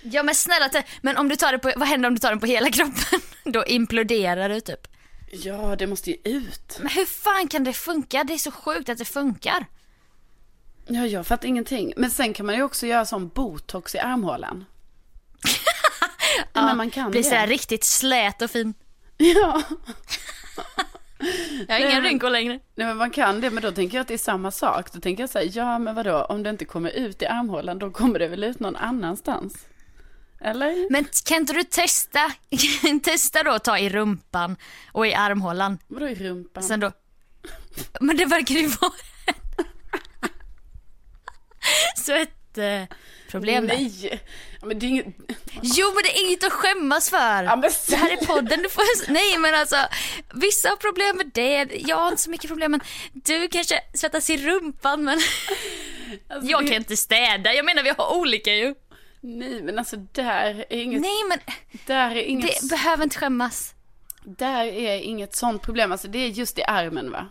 Speaker 2: Ja men snälla, men om du tar det på, vad händer om du tar den på hela kroppen? Då imploderar du typ.
Speaker 1: ja, det måste ju ut.
Speaker 2: Men hur fan kan det funka? Det är så sjukt att det funkar.
Speaker 1: Ja, jag fattar ingenting. Men sen kan man ju också göra sån botox i armhålan. ja, men man kan
Speaker 2: Blir
Speaker 1: det.
Speaker 2: så riktigt slät och fin.
Speaker 1: Ja,
Speaker 2: Jag har
Speaker 1: men-
Speaker 2: rynkor längre.
Speaker 1: nej men man kan det, men då tänker jag att det är samma sak. Då tänker jag så här, ja men vadå, om det inte kommer ut i armhålan, då kommer det väl ut någon annanstans? Eller?
Speaker 2: Men kan inte du testa, testa då att ta i rumpan och i armhålan.
Speaker 1: Vadå i rumpan?
Speaker 2: Sen då, men det verkar ju vara så ett eh, problem där.
Speaker 1: Nej, men det är inget...
Speaker 2: Jo men det är inget att skämmas för.
Speaker 1: Ja, men
Speaker 2: Det här är podden, du får... Nej men alltså, vissa har problem med det, jag har inte så mycket problem men du kanske svettas i rumpan men
Speaker 1: Alltså,
Speaker 2: jag
Speaker 1: det-
Speaker 2: kan inte städa, jag menar vi har olika ju.
Speaker 1: Nej, men alltså där är inget...
Speaker 2: Nej men
Speaker 1: Där är inget...
Speaker 2: det behöver inte skämmas.
Speaker 1: Där är inget sånt problem. Alltså det är just i armen va?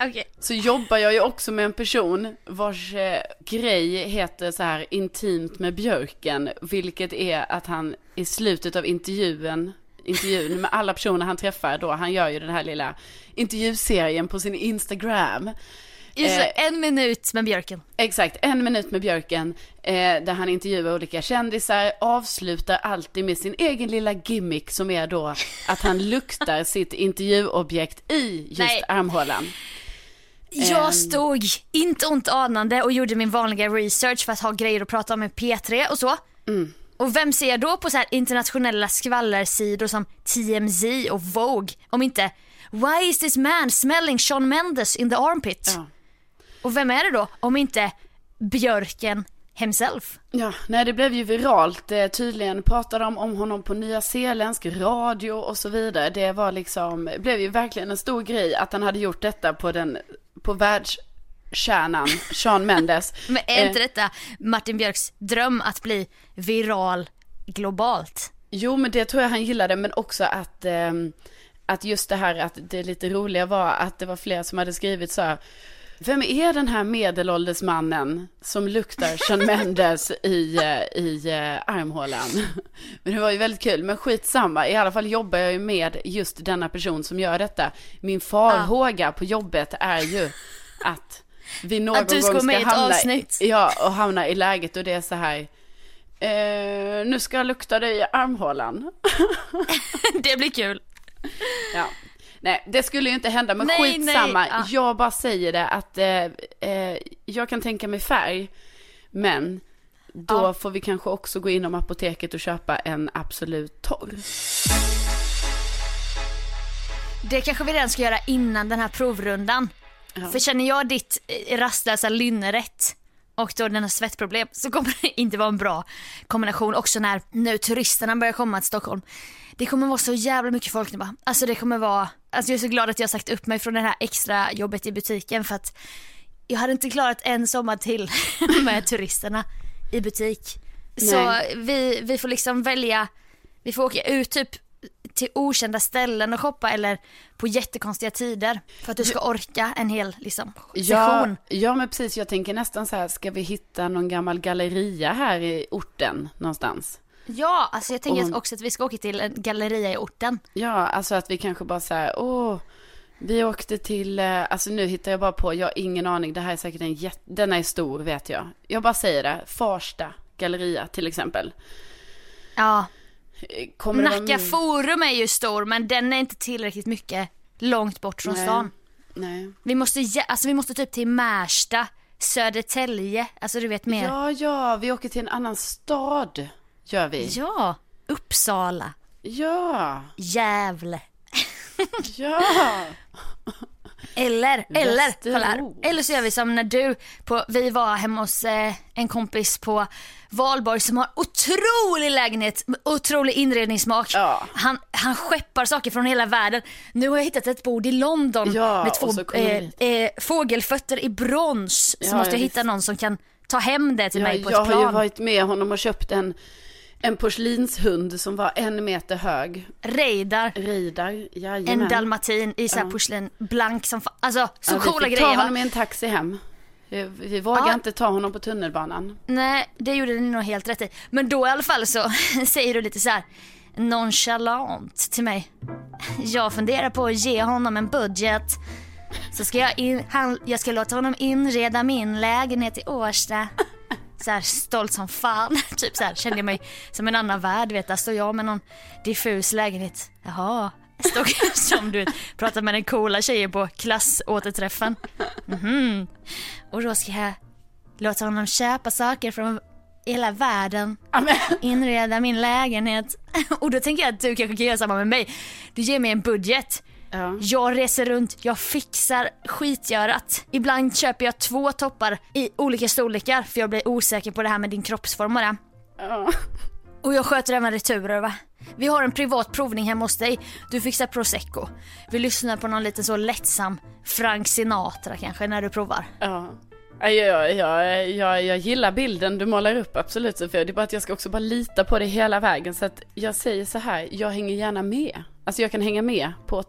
Speaker 2: Okej.
Speaker 1: Så jobbar jag ju också med en person vars eh, grej heter så här intimt med björken. Vilket är att han i slutet av intervjun, intervjun med alla personer han träffar då, han gör ju den här lilla intervjuserien på sin Instagram.
Speaker 2: Just
Speaker 1: Eh.
Speaker 2: en minut med björken.
Speaker 1: Exakt, en minut med björken eh, där han intervjuar olika kändisar, avslutar alltid med sin egen lilla gimmick som är då att han luktar sitt intervjuobjekt i just
Speaker 2: Nej.
Speaker 1: armhålan. Ehm.
Speaker 2: Jag stod inte ont anande och gjorde min vanliga research för att ha grejer att prata om med P3 och så.
Speaker 1: Mm.
Speaker 2: Och vem ser jag då på så här internationella skvallersidor som TMZ och Vogue om inte Why is this man smelling Shawn Mendes in the armpit?
Speaker 1: Ja.
Speaker 2: Och vem är det då om inte Björken himself?
Speaker 1: Ja, nej det blev ju viralt. Eh, tydligen pratade de om honom på Nya Zeeländsk radio och så vidare. Det var liksom, blev ju verkligen en stor grej att han hade gjort detta på den, på världskärnan, Sean Mendes.
Speaker 2: Men är inte
Speaker 1: Eh,
Speaker 2: detta Martin Björks dröm att bli viral globalt?
Speaker 1: Jo, men det tror jag han gillade, men också att, ehm, att just det här att det lite roliga var att det var flera som hade skrivit så här. Vem är den här medelålders mannen som luktar Sean Mendes i, eh, i eh, armhålan? Men det var ju väldigt kul, men skitsamma. I alla fall jobbar jag ju med just denna person som gör detta. Min farhåga på jobbet är ju att vi någon
Speaker 2: Att du ska
Speaker 1: gång ska
Speaker 2: med ett
Speaker 1: hamna,
Speaker 2: avsnitt.
Speaker 1: ja, och hamna i läget och det är så här. Eh, nu ska jag lukta dig i armhålan.
Speaker 2: det blir kul.
Speaker 1: Ja. Nej, det skulle ju inte hända, men
Speaker 2: Nej,
Speaker 1: skitsamma.
Speaker 2: nej, ja.
Speaker 1: Jag bara säger det att eh, eh, jag kan tänka mig färg, men då
Speaker 2: Ja.
Speaker 1: får vi kanske också gå inom apoteket och köpa en Absolut torr.
Speaker 2: Det kanske vi redan ska göra innan den här provrundan. För känner jag ditt eh, rastlösa lynne rätt och då den har svettproblem så kommer det inte vara en bra kombination också när nu turisterna börjar komma till Stockholm. Det kommer vara så jävla mycket folk nu bara. Alltså det kommer vara, alltså jag är så glad att jag har sagt upp mig från det här extra jobbet i butiken för att jag hade inte klarat en sommar till med turisterna i butik. Så vi, vi får liksom välja, vi får åka ut typ till okända ställen och shoppa eller på jättekonstiga tider för att du ska orka en hel liksom,
Speaker 1: Ja,
Speaker 2: session.
Speaker 1: ja, men precis. Jag tänker nästan så här, ska vi hitta någon gammal galleria här i orten någonstans?
Speaker 2: Ja, alltså jag tänker
Speaker 1: Och-
Speaker 2: också att vi ska åka till en galleria i orten.
Speaker 1: Ja, alltså att vi kanske bara så här, åh, vi åkte till, eh, alltså nu hittar jag bara på, jag har ingen aning, det här är säkert en jätte, den är stor vet jag. Jag bara säger det, Farsta galleria till exempel.
Speaker 2: Ja,
Speaker 1: Eh, Kommer
Speaker 2: Nacka forum är ju stor men den är inte tillräckligt mycket långt bort från
Speaker 1: Nej.
Speaker 2: stan.
Speaker 1: Nej.
Speaker 2: Vi måste, alltså vi måste typ till Märsta, Södertälje, alltså du vet mer.
Speaker 1: Ja, ja, vi åker till en annan stad, gör vi.
Speaker 2: ja Uppsala,
Speaker 1: Ja,
Speaker 2: Gävle.
Speaker 1: ja.
Speaker 2: Eller, eller, kolla här. Eller så gör vi som när du, på, vi var hemma hos eh, en kompis på Valborg som har otrolig lägenhet, otrolig inredningssmak.
Speaker 1: Ja.
Speaker 2: Han, han skeppar saker från hela världen. Nu har jag hittat ett bord i London
Speaker 1: Ja,
Speaker 2: med två eh, eh, fågelfötter i brons. Så
Speaker 1: Ja,
Speaker 2: måste jag
Speaker 1: ja,
Speaker 2: hitta någon som kan ta hem det till mig på
Speaker 1: jag
Speaker 2: ett
Speaker 1: har ju
Speaker 2: plan.
Speaker 1: varit med honom och köpt en, en porslinshund som var en meter hög.
Speaker 2: Reidar,
Speaker 1: Reidar, jajamän.
Speaker 2: en dalmatin i så här
Speaker 1: Ja.
Speaker 2: porslin, blank som Alltså så
Speaker 1: Ja,
Speaker 2: coola
Speaker 1: vi fick
Speaker 2: grejer
Speaker 1: ta
Speaker 2: va?
Speaker 1: honom i en taxi hem. Vi, vi vågar
Speaker 2: Ja.
Speaker 1: inte ta honom på tunnelbanan.
Speaker 2: Nej, det gjorde ni nog helt rätt i. Men då i alla fall så säger du lite så här nonchalant till mig. Jag funderar på att ge honom en budget. Så ska jag, in, han, jag ska låta honom inreda min lägenhet i Årsta. Så här stolt som fan. Typ så här kände jag mig som en annan värld. Vet, där står jag med någon diffus lägenhet. Jaha. Stod som du vet, pratar med den coola tjejen på klassåterträffen. Mhm. Och då ska jag låta honom köpa saker från hela världen.
Speaker 1: Amen.
Speaker 2: Inreda min lägenhet. Och då tänker jag att du kanske kan göra samma med mig. Du ger mig en budget.
Speaker 1: Ja.
Speaker 2: Jag reser runt, jag fixar skitgörat. Ibland köper jag två toppar i olika storlekar för jag blir osäker på det här med din kroppsform och det.
Speaker 1: Ja.
Speaker 2: Och jag sköter även returer va. Vi har en privat provning hemma hos dig. Du fixar prosecco. Vi lyssnar på någon liten så lättsam Frank Sinatra kanske när du provar.
Speaker 1: Ja. Ja, Jag, jag, jag, jag gillar bilden du målar upp, absolut Sofia. Det är bara att jag ska också bara lita på det hela vägen. Så att jag säger så här, jag hänger gärna med. Alltså jag kan hänga med på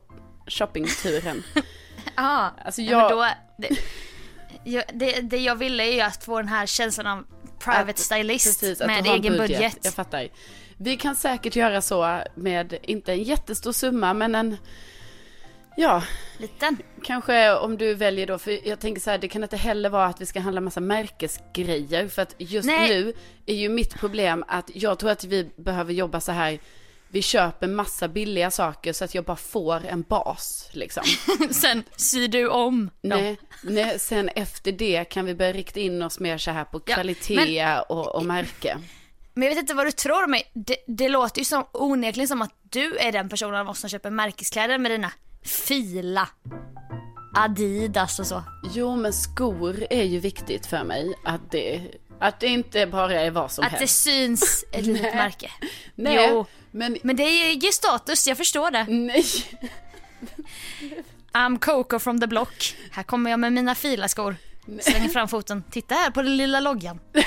Speaker 1: shoppingturen.
Speaker 2: Ja,
Speaker 1: Alltså
Speaker 2: ja,
Speaker 1: jag-
Speaker 2: men då, det, jag, det, det jag ville är ju att få den här känslan av private
Speaker 1: Att-
Speaker 2: stylist
Speaker 1: precis,
Speaker 2: med egen budget.
Speaker 1: Jag fattar. Vi kan säkert göra så med, inte en jättestor summa, men en, ja,
Speaker 2: Liten.
Speaker 1: kanske om du väljer då, för jag tänker så här, det kan inte heller vara att vi ska handla massa märkesgrejer, för att just
Speaker 2: Nej.
Speaker 1: nu är ju mitt problem att jag tror att vi behöver jobba så här, vi köper massa billiga saker så att jag bara får en bas liksom.
Speaker 2: Sen syr du om dem.
Speaker 1: Nej, nej, sen efter det kan vi börja rikta in oss mer så här på
Speaker 2: Ja,
Speaker 1: kvalitet och, och märke.
Speaker 2: Men jag vet inte vad du tror mig. Det, det låter ju som, onekligen som att du är den personen av oss som köper märkeskläder med dina fila Adidas och så.
Speaker 1: Jo, men skor är ju viktigt för mig. Att det, att det inte bara är vad som
Speaker 2: Att det
Speaker 1: helst.
Speaker 2: syns ett litet märke.
Speaker 1: Nej,
Speaker 2: Jo,
Speaker 1: men
Speaker 2: men det ger status, jag förstår det.
Speaker 1: nej.
Speaker 2: I'm Coco from the block. Här kommer jag med mina filaskor. Slänger fram foten. Titta här på den lilla loggan.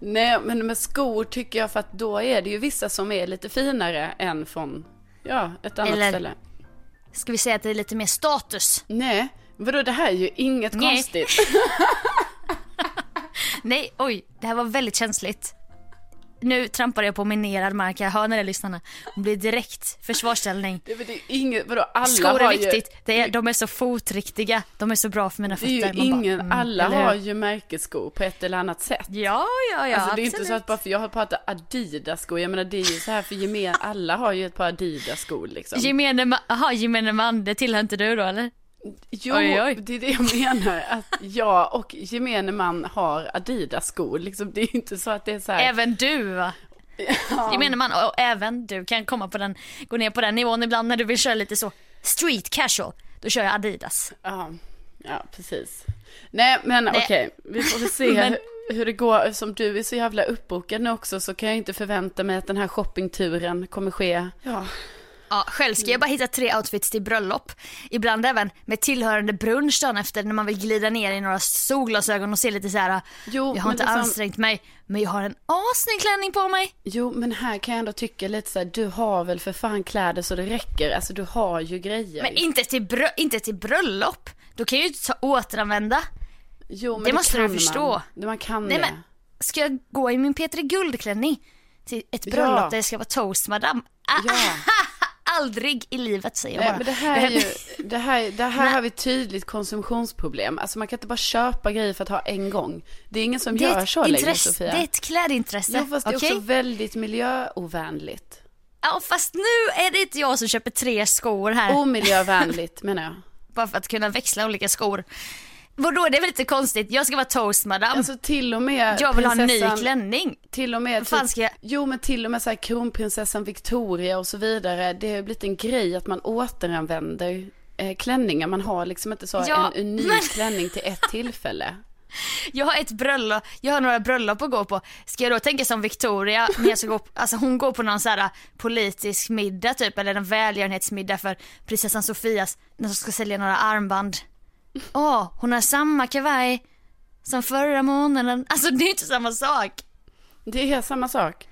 Speaker 1: Nej, men med skor tycker jag för att då är det ju vissa som är lite finare än från, ja, ett annat
Speaker 2: Eller-
Speaker 1: ställe.
Speaker 2: Ska vi säga att det är lite mer status?
Speaker 1: Nej, vadå det här är ju inget
Speaker 2: Nej.
Speaker 1: konstigt.
Speaker 2: Nej, oj, det här var väldigt känsligt. Nu trampar jag på minerad mark, jag hör när det lyssnarna. Hon blir direkt försvarsställning.
Speaker 1: Det, det är inget, vadå, alla
Speaker 2: Skor är viktigt,
Speaker 1: ju,
Speaker 2: det är, de är så fotriktiga, de är så bra för mina
Speaker 1: det
Speaker 2: fötter.
Speaker 1: är ju
Speaker 2: Man bara,
Speaker 1: ingen,
Speaker 2: mm,
Speaker 1: alla har ju märkesskor på ett eller annat sätt.
Speaker 2: Ja, ja, ja,
Speaker 1: alltså det är
Speaker 2: absolut.
Speaker 1: inte så att bara för jag har pratat Adidas-skor, jag menar det är ju så här för gemen, alla har ju ett par Adidas-skor liksom.
Speaker 2: Gemene, ma- aha, gemene man, det tillhör inte du då eller?
Speaker 1: Jo,
Speaker 2: Oj, oj.
Speaker 1: det är det jag menar, att jag och gemene man har Adidas-skor, liksom det är inte så att det är så här.
Speaker 2: Även du va? Gemene man, och även du kan komma på den, gå ner på den nivån ibland när du vill köra lite så street casual. Då kör jag Adidas.
Speaker 1: Ja, ja precis. Nej men
Speaker 2: Nej.
Speaker 1: okej, vi får väl se
Speaker 2: Men-
Speaker 1: hur, det går. Eftersom du är så jävla uppbokad nu också så kan jag inte förvänta mig att den här shoppingturen kommer ske. Ja,
Speaker 2: Ja, själv ska jag bara hitta tre outfits till bröllop. Ibland även med tillhörande brunch dagen efter när man vill glida ner i några solglasögon och se lite så här.
Speaker 1: Jo,
Speaker 2: jag har inte
Speaker 1: liksom-
Speaker 2: ansträngt mig men jag har en assnygg klänning på mig.
Speaker 1: jo men här kan jag ändå tycka lite så här, du har väl för fan kläder så det räcker. Alltså du har ju grejer.
Speaker 2: Men inte till, brö- inte till bröllop. Då kan jag ju inte ta återanvända.
Speaker 1: jo, men
Speaker 2: det måste du förstå.
Speaker 1: Man. Det- Man kan
Speaker 2: Nej
Speaker 1: det.
Speaker 2: men, ska jag gå i min Petri Guldklänning till ett bröllop
Speaker 1: Ja.
Speaker 2: där jag ska vara toast madame? Ah,
Speaker 1: Ja.
Speaker 2: Aldrig i livet säger jag
Speaker 1: Nej,
Speaker 2: bara.
Speaker 1: men det här är ju, det här, det här har vi tydligt konsumtionsproblem. Alltså man kan inte bara köpa grejer för att ha en gång. Det är ingen som
Speaker 2: det
Speaker 1: gör så längre Sofia.
Speaker 2: Det är ett klädintresse.
Speaker 1: Jo, fast det är
Speaker 2: okej?
Speaker 1: också väldigt miljöovänligt.
Speaker 2: Ja, fast nu är det inte jag som köper tre skor här.
Speaker 1: Omiljövänligt menar jag.
Speaker 2: Bara för att kunna växla olika skor. Vadå, det är väl lite konstigt? Jag ska vara toast madame.
Speaker 1: Alltså till och med
Speaker 2: jag vill ha en ny klänning.
Speaker 1: Till och med, typ-
Speaker 2: ska jag-
Speaker 1: jo men till och med så här kronprinsessan Victoria och så vidare. Det har blivit en grej att man återanvänder eh, klänningar. Man har liksom inte så
Speaker 2: Ja,
Speaker 1: en unik
Speaker 2: men-
Speaker 1: klänning till ett tillfälle.
Speaker 2: Jag har ett bröllop, jag har några bröllop att gå på. Ska jag då tänka som Victoria när jag ska gå, alltså hon går på någon så här politisk middag typ eller en välgörenhetsmiddag för prinsessan Sofias, när de ska sälja några armband. Åh, hon har samma kavaj som förra månaden. Alltså det är inte samma sak.
Speaker 1: Det är samma sak.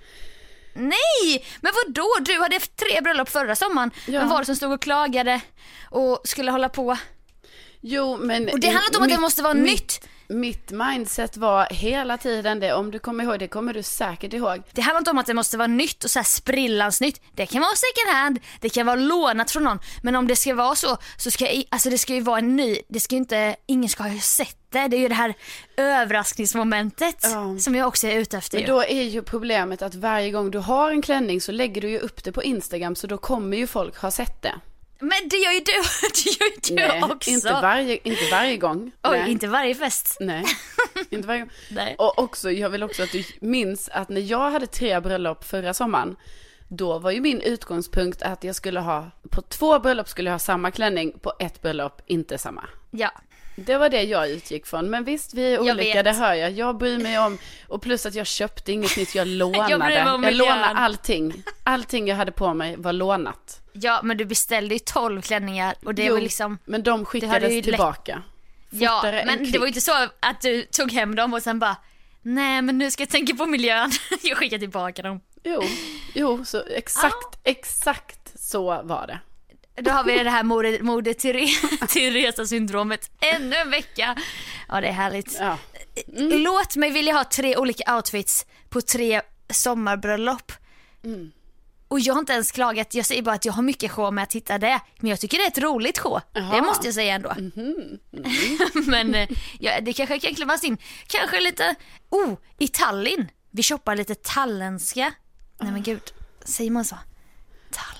Speaker 2: Nej, men vad då? Du hade haft tre bröllop förra sommaren.
Speaker 1: Ja.
Speaker 2: Vem var det som stod och klagade och skulle hålla på?
Speaker 1: Jo men.
Speaker 2: Och det handlar inte om att det måste vara
Speaker 1: mitt-
Speaker 2: nytt.
Speaker 1: Mitt mindset var hela tiden det, om du kommer ihåg, det kommer du säkert ihåg.
Speaker 2: Det handlar inte om att det måste vara nytt och så här sprillans nytt. Det kan vara second hand, det kan vara lånat från någon. Men om det ska vara så, så ska alltså det ska ju vara en ny, det ska ju inte, ingen ska ha sett det. Det är ju det här överraskningsmomentet
Speaker 1: Ja.
Speaker 2: som jag också är ute efter
Speaker 1: Men
Speaker 2: ju.
Speaker 1: då är ju problemet att varje gång du har en klänning så lägger du ju upp det på Instagram så då kommer ju folk ha sett det.
Speaker 2: Men det gör ju du, det gör ju du
Speaker 1: Nej,
Speaker 2: också.
Speaker 1: inte varje, inte varje gång.
Speaker 2: Oj,
Speaker 1: Nej.
Speaker 2: inte varje fest.
Speaker 1: Nej, inte varje gång.
Speaker 2: Nej.
Speaker 1: Och också, jag vill också att du minns att när jag hade tre bröllop förra sommaren, då var ju min utgångspunkt att jag skulle ha, på två bröllop skulle jag ha samma klänning, på ett bröllop inte samma.
Speaker 2: Ja.
Speaker 1: Det var det jag utgick från. Men visst, vi är olika, det hör jag. Jag bryr mig om, och plus att jag köpte inget nytt, jag lånade.
Speaker 2: Jag
Speaker 1: jag lånade allting. Allting jag hade på mig var lånat.
Speaker 2: Ja, men du beställde ju 12 klänningar och det
Speaker 1: Jo,
Speaker 2: var liksom
Speaker 1: men de skickades tillbaka.
Speaker 2: Ja, men det var ju inte så att du tog hem dem och sen bara Nej men nu ska jag tänka på miljön, jag skickar tillbaka dem.
Speaker 1: Jo, jo, så exakt, exakt så var det.
Speaker 2: Då har vi det här Moder, moder Tere- Teresa-syndromet ännu en vecka. Ja det är härligt.
Speaker 1: Ja.
Speaker 2: Låt mig vilja ha tre olika outfits på tre sommarbröllop.
Speaker 1: Mm.
Speaker 2: Och jag har inte ens klagat, jag säger bara att jag har mycket show med att hitta det. Men jag tycker det är ett roligt show. Det
Speaker 1: Jaha.
Speaker 2: måste jag säga ändå.
Speaker 1: Mhm.
Speaker 2: men eh, ja, det kanske kan klämmas in. Kanske lite, oh, i Tallinn. Vi shoppar lite talländska. Nej men gud, säger man så? Tall.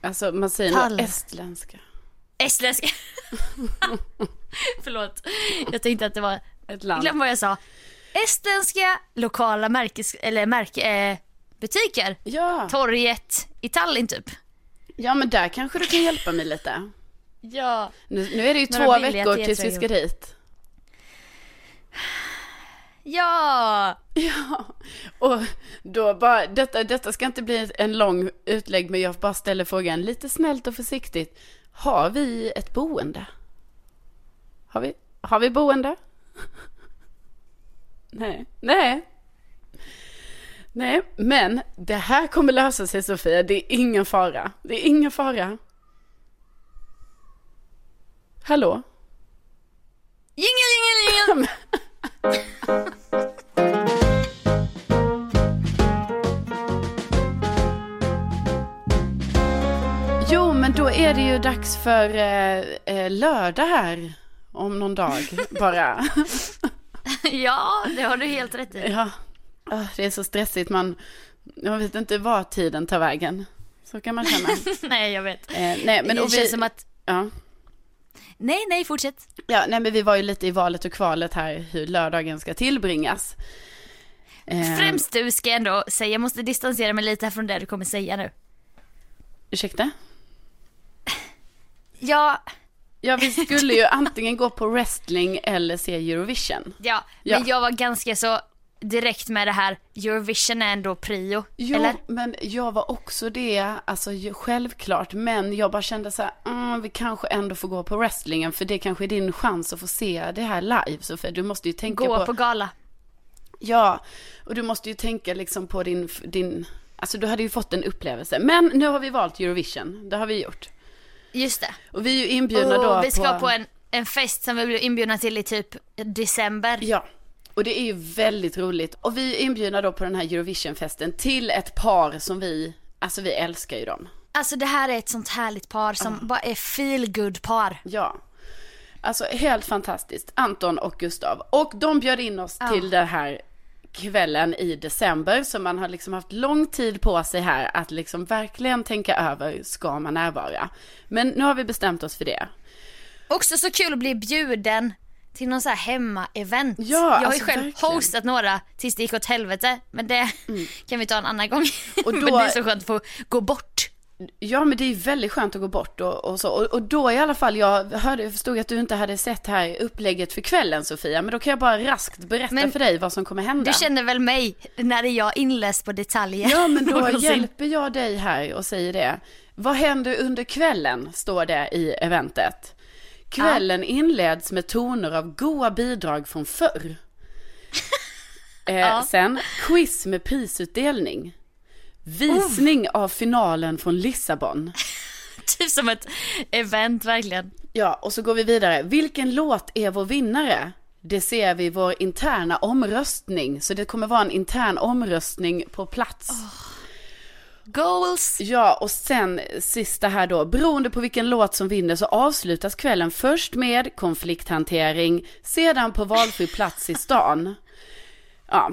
Speaker 1: Alltså man säger
Speaker 2: Tall.
Speaker 1: nog estländska.
Speaker 2: Estländska. Förlåt, jag tänkte att det var,
Speaker 1: Ett land.
Speaker 2: glöm vad jag sa. Estländska lokala märkes, eller märke, eh, butiker.
Speaker 1: Ja.
Speaker 2: Torget i Tallinn typ.
Speaker 1: ja, men där kanske du kan hjälpa mig lite.
Speaker 2: Ja.
Speaker 1: Nu, nu är det ju
Speaker 2: Några
Speaker 1: två veckor tills vi ska dit.
Speaker 2: Ja.
Speaker 1: Ja, och då bara, detta, detta ska inte bli en lång utlägg, men jag bara ställer frågan lite snällt och försiktigt. Har vi ett boende? Har vi, har vi boende? Nej, nej. Nej, men det här kommer lösa sig Sofia. Det är ingen fara. Det är ingen fara. Hallå?
Speaker 2: Jingel, jingel, jingel!
Speaker 1: jo, men då är det ju dags för eh, eh lördag här om någon dag bara.
Speaker 2: ja, det har du helt rätt i.
Speaker 1: Ja, det är så stressigt. Man, jag vet inte var tiden tar vägen. Så kan man känna.
Speaker 2: nej, jag vet.
Speaker 1: Eh, nej, men
Speaker 2: det
Speaker 1: och
Speaker 2: känns
Speaker 1: vi,
Speaker 2: som att...
Speaker 1: ja.
Speaker 2: Nej, nej, fortsätt.
Speaker 1: Ja, nej, men vi var ju lite i valet och kvalet här hur lördagen ska tillbringas. Eh,
Speaker 2: Främst du ska jag ändå säga, jag måste distansera mig lite från det du kommer säga nu.
Speaker 1: Ursäkta?
Speaker 2: Ja,
Speaker 1: Ja, vi skulle ju antingen gå på wrestling eller se Eurovision.
Speaker 2: ja,
Speaker 1: Ja.
Speaker 2: men jag var ganska så direkt med det här, Eurovision är ändå prio,
Speaker 1: Jo,
Speaker 2: eller?
Speaker 1: men jag var också det, alltså självklart, men jag bara kände så här, mm, vi kanske ändå får gå på wrestlingen, för det kanske är din chans att få se det här live, Sofia. Du måste ju tänka
Speaker 2: Gå
Speaker 1: på,
Speaker 2: på gala.
Speaker 1: ja, och du måste ju tänka liksom på din, din, alltså du hade ju fått en upplevelse. Men nu har vi valt Eurovision, det har vi gjort.
Speaker 2: Just det.
Speaker 1: Och vi är ju inbjudna då
Speaker 2: Och vi ska på, en, en fest som vi blir inbjudna till i typ december.
Speaker 1: Ja, och det är ju väldigt roligt. Och vi är inbjudna då på den här Eurovisionfesten till ett par som vi, alltså vi älskar ju dem.
Speaker 2: Alltså det här är ett sånt härligt par som bara är feel good par.
Speaker 1: Ja. Alltså helt fantastiskt. Anton och Gustav. Och de bjöd in oss
Speaker 2: Ja.
Speaker 1: till den här kvällen i december. Så man har liksom haft lång tid på sig här att liksom verkligen tänka över, ska man närvara? Men nu har vi bestämt oss för det.
Speaker 2: Också så kul att bli bjuden till någon så här hemma-event.
Speaker 1: Ja,
Speaker 2: jag har ju
Speaker 1: alltså
Speaker 2: själv
Speaker 1: verkligen. Mm.
Speaker 2: hostat några tills det gick åt helvete. Men det kan vi ta en annan gång.
Speaker 1: Och
Speaker 2: men
Speaker 1: då-
Speaker 2: det är så skönt att få gå bort.
Speaker 1: Ja men det är ju väldigt skönt att gå bort och, och så. Och, och då i alla fall, jag hörde, förstod att du inte hade sett här upplägget för kvällen Sofia. Men då kan jag bara raskt berätta
Speaker 2: Men
Speaker 1: för dig vad som kommer hända.
Speaker 2: Du känner väl mig när är jag inläst på detaljer.
Speaker 1: Ja men då hjälper jag dig här och säger det. Vad händer under kvällen, står det i eventet. Kvällen inleds med toner av goa bidrag från förr. Eh, Sen quiz med prisutdelning. Visning av finalen från Lissabon.
Speaker 2: Typ som ett event verkligen.
Speaker 1: Ja, och så går vi vidare. Vilken låt är vår vinnare? Det ser vi i vår interna omröstning. Så det kommer vara en intern omröstning på plats.
Speaker 2: Goals.
Speaker 1: Ja, och sen sista här då. Beroende på vilken låt som vinner så avslutas kvällen först med konflikthantering, sedan på valfri plats i stan. Ja.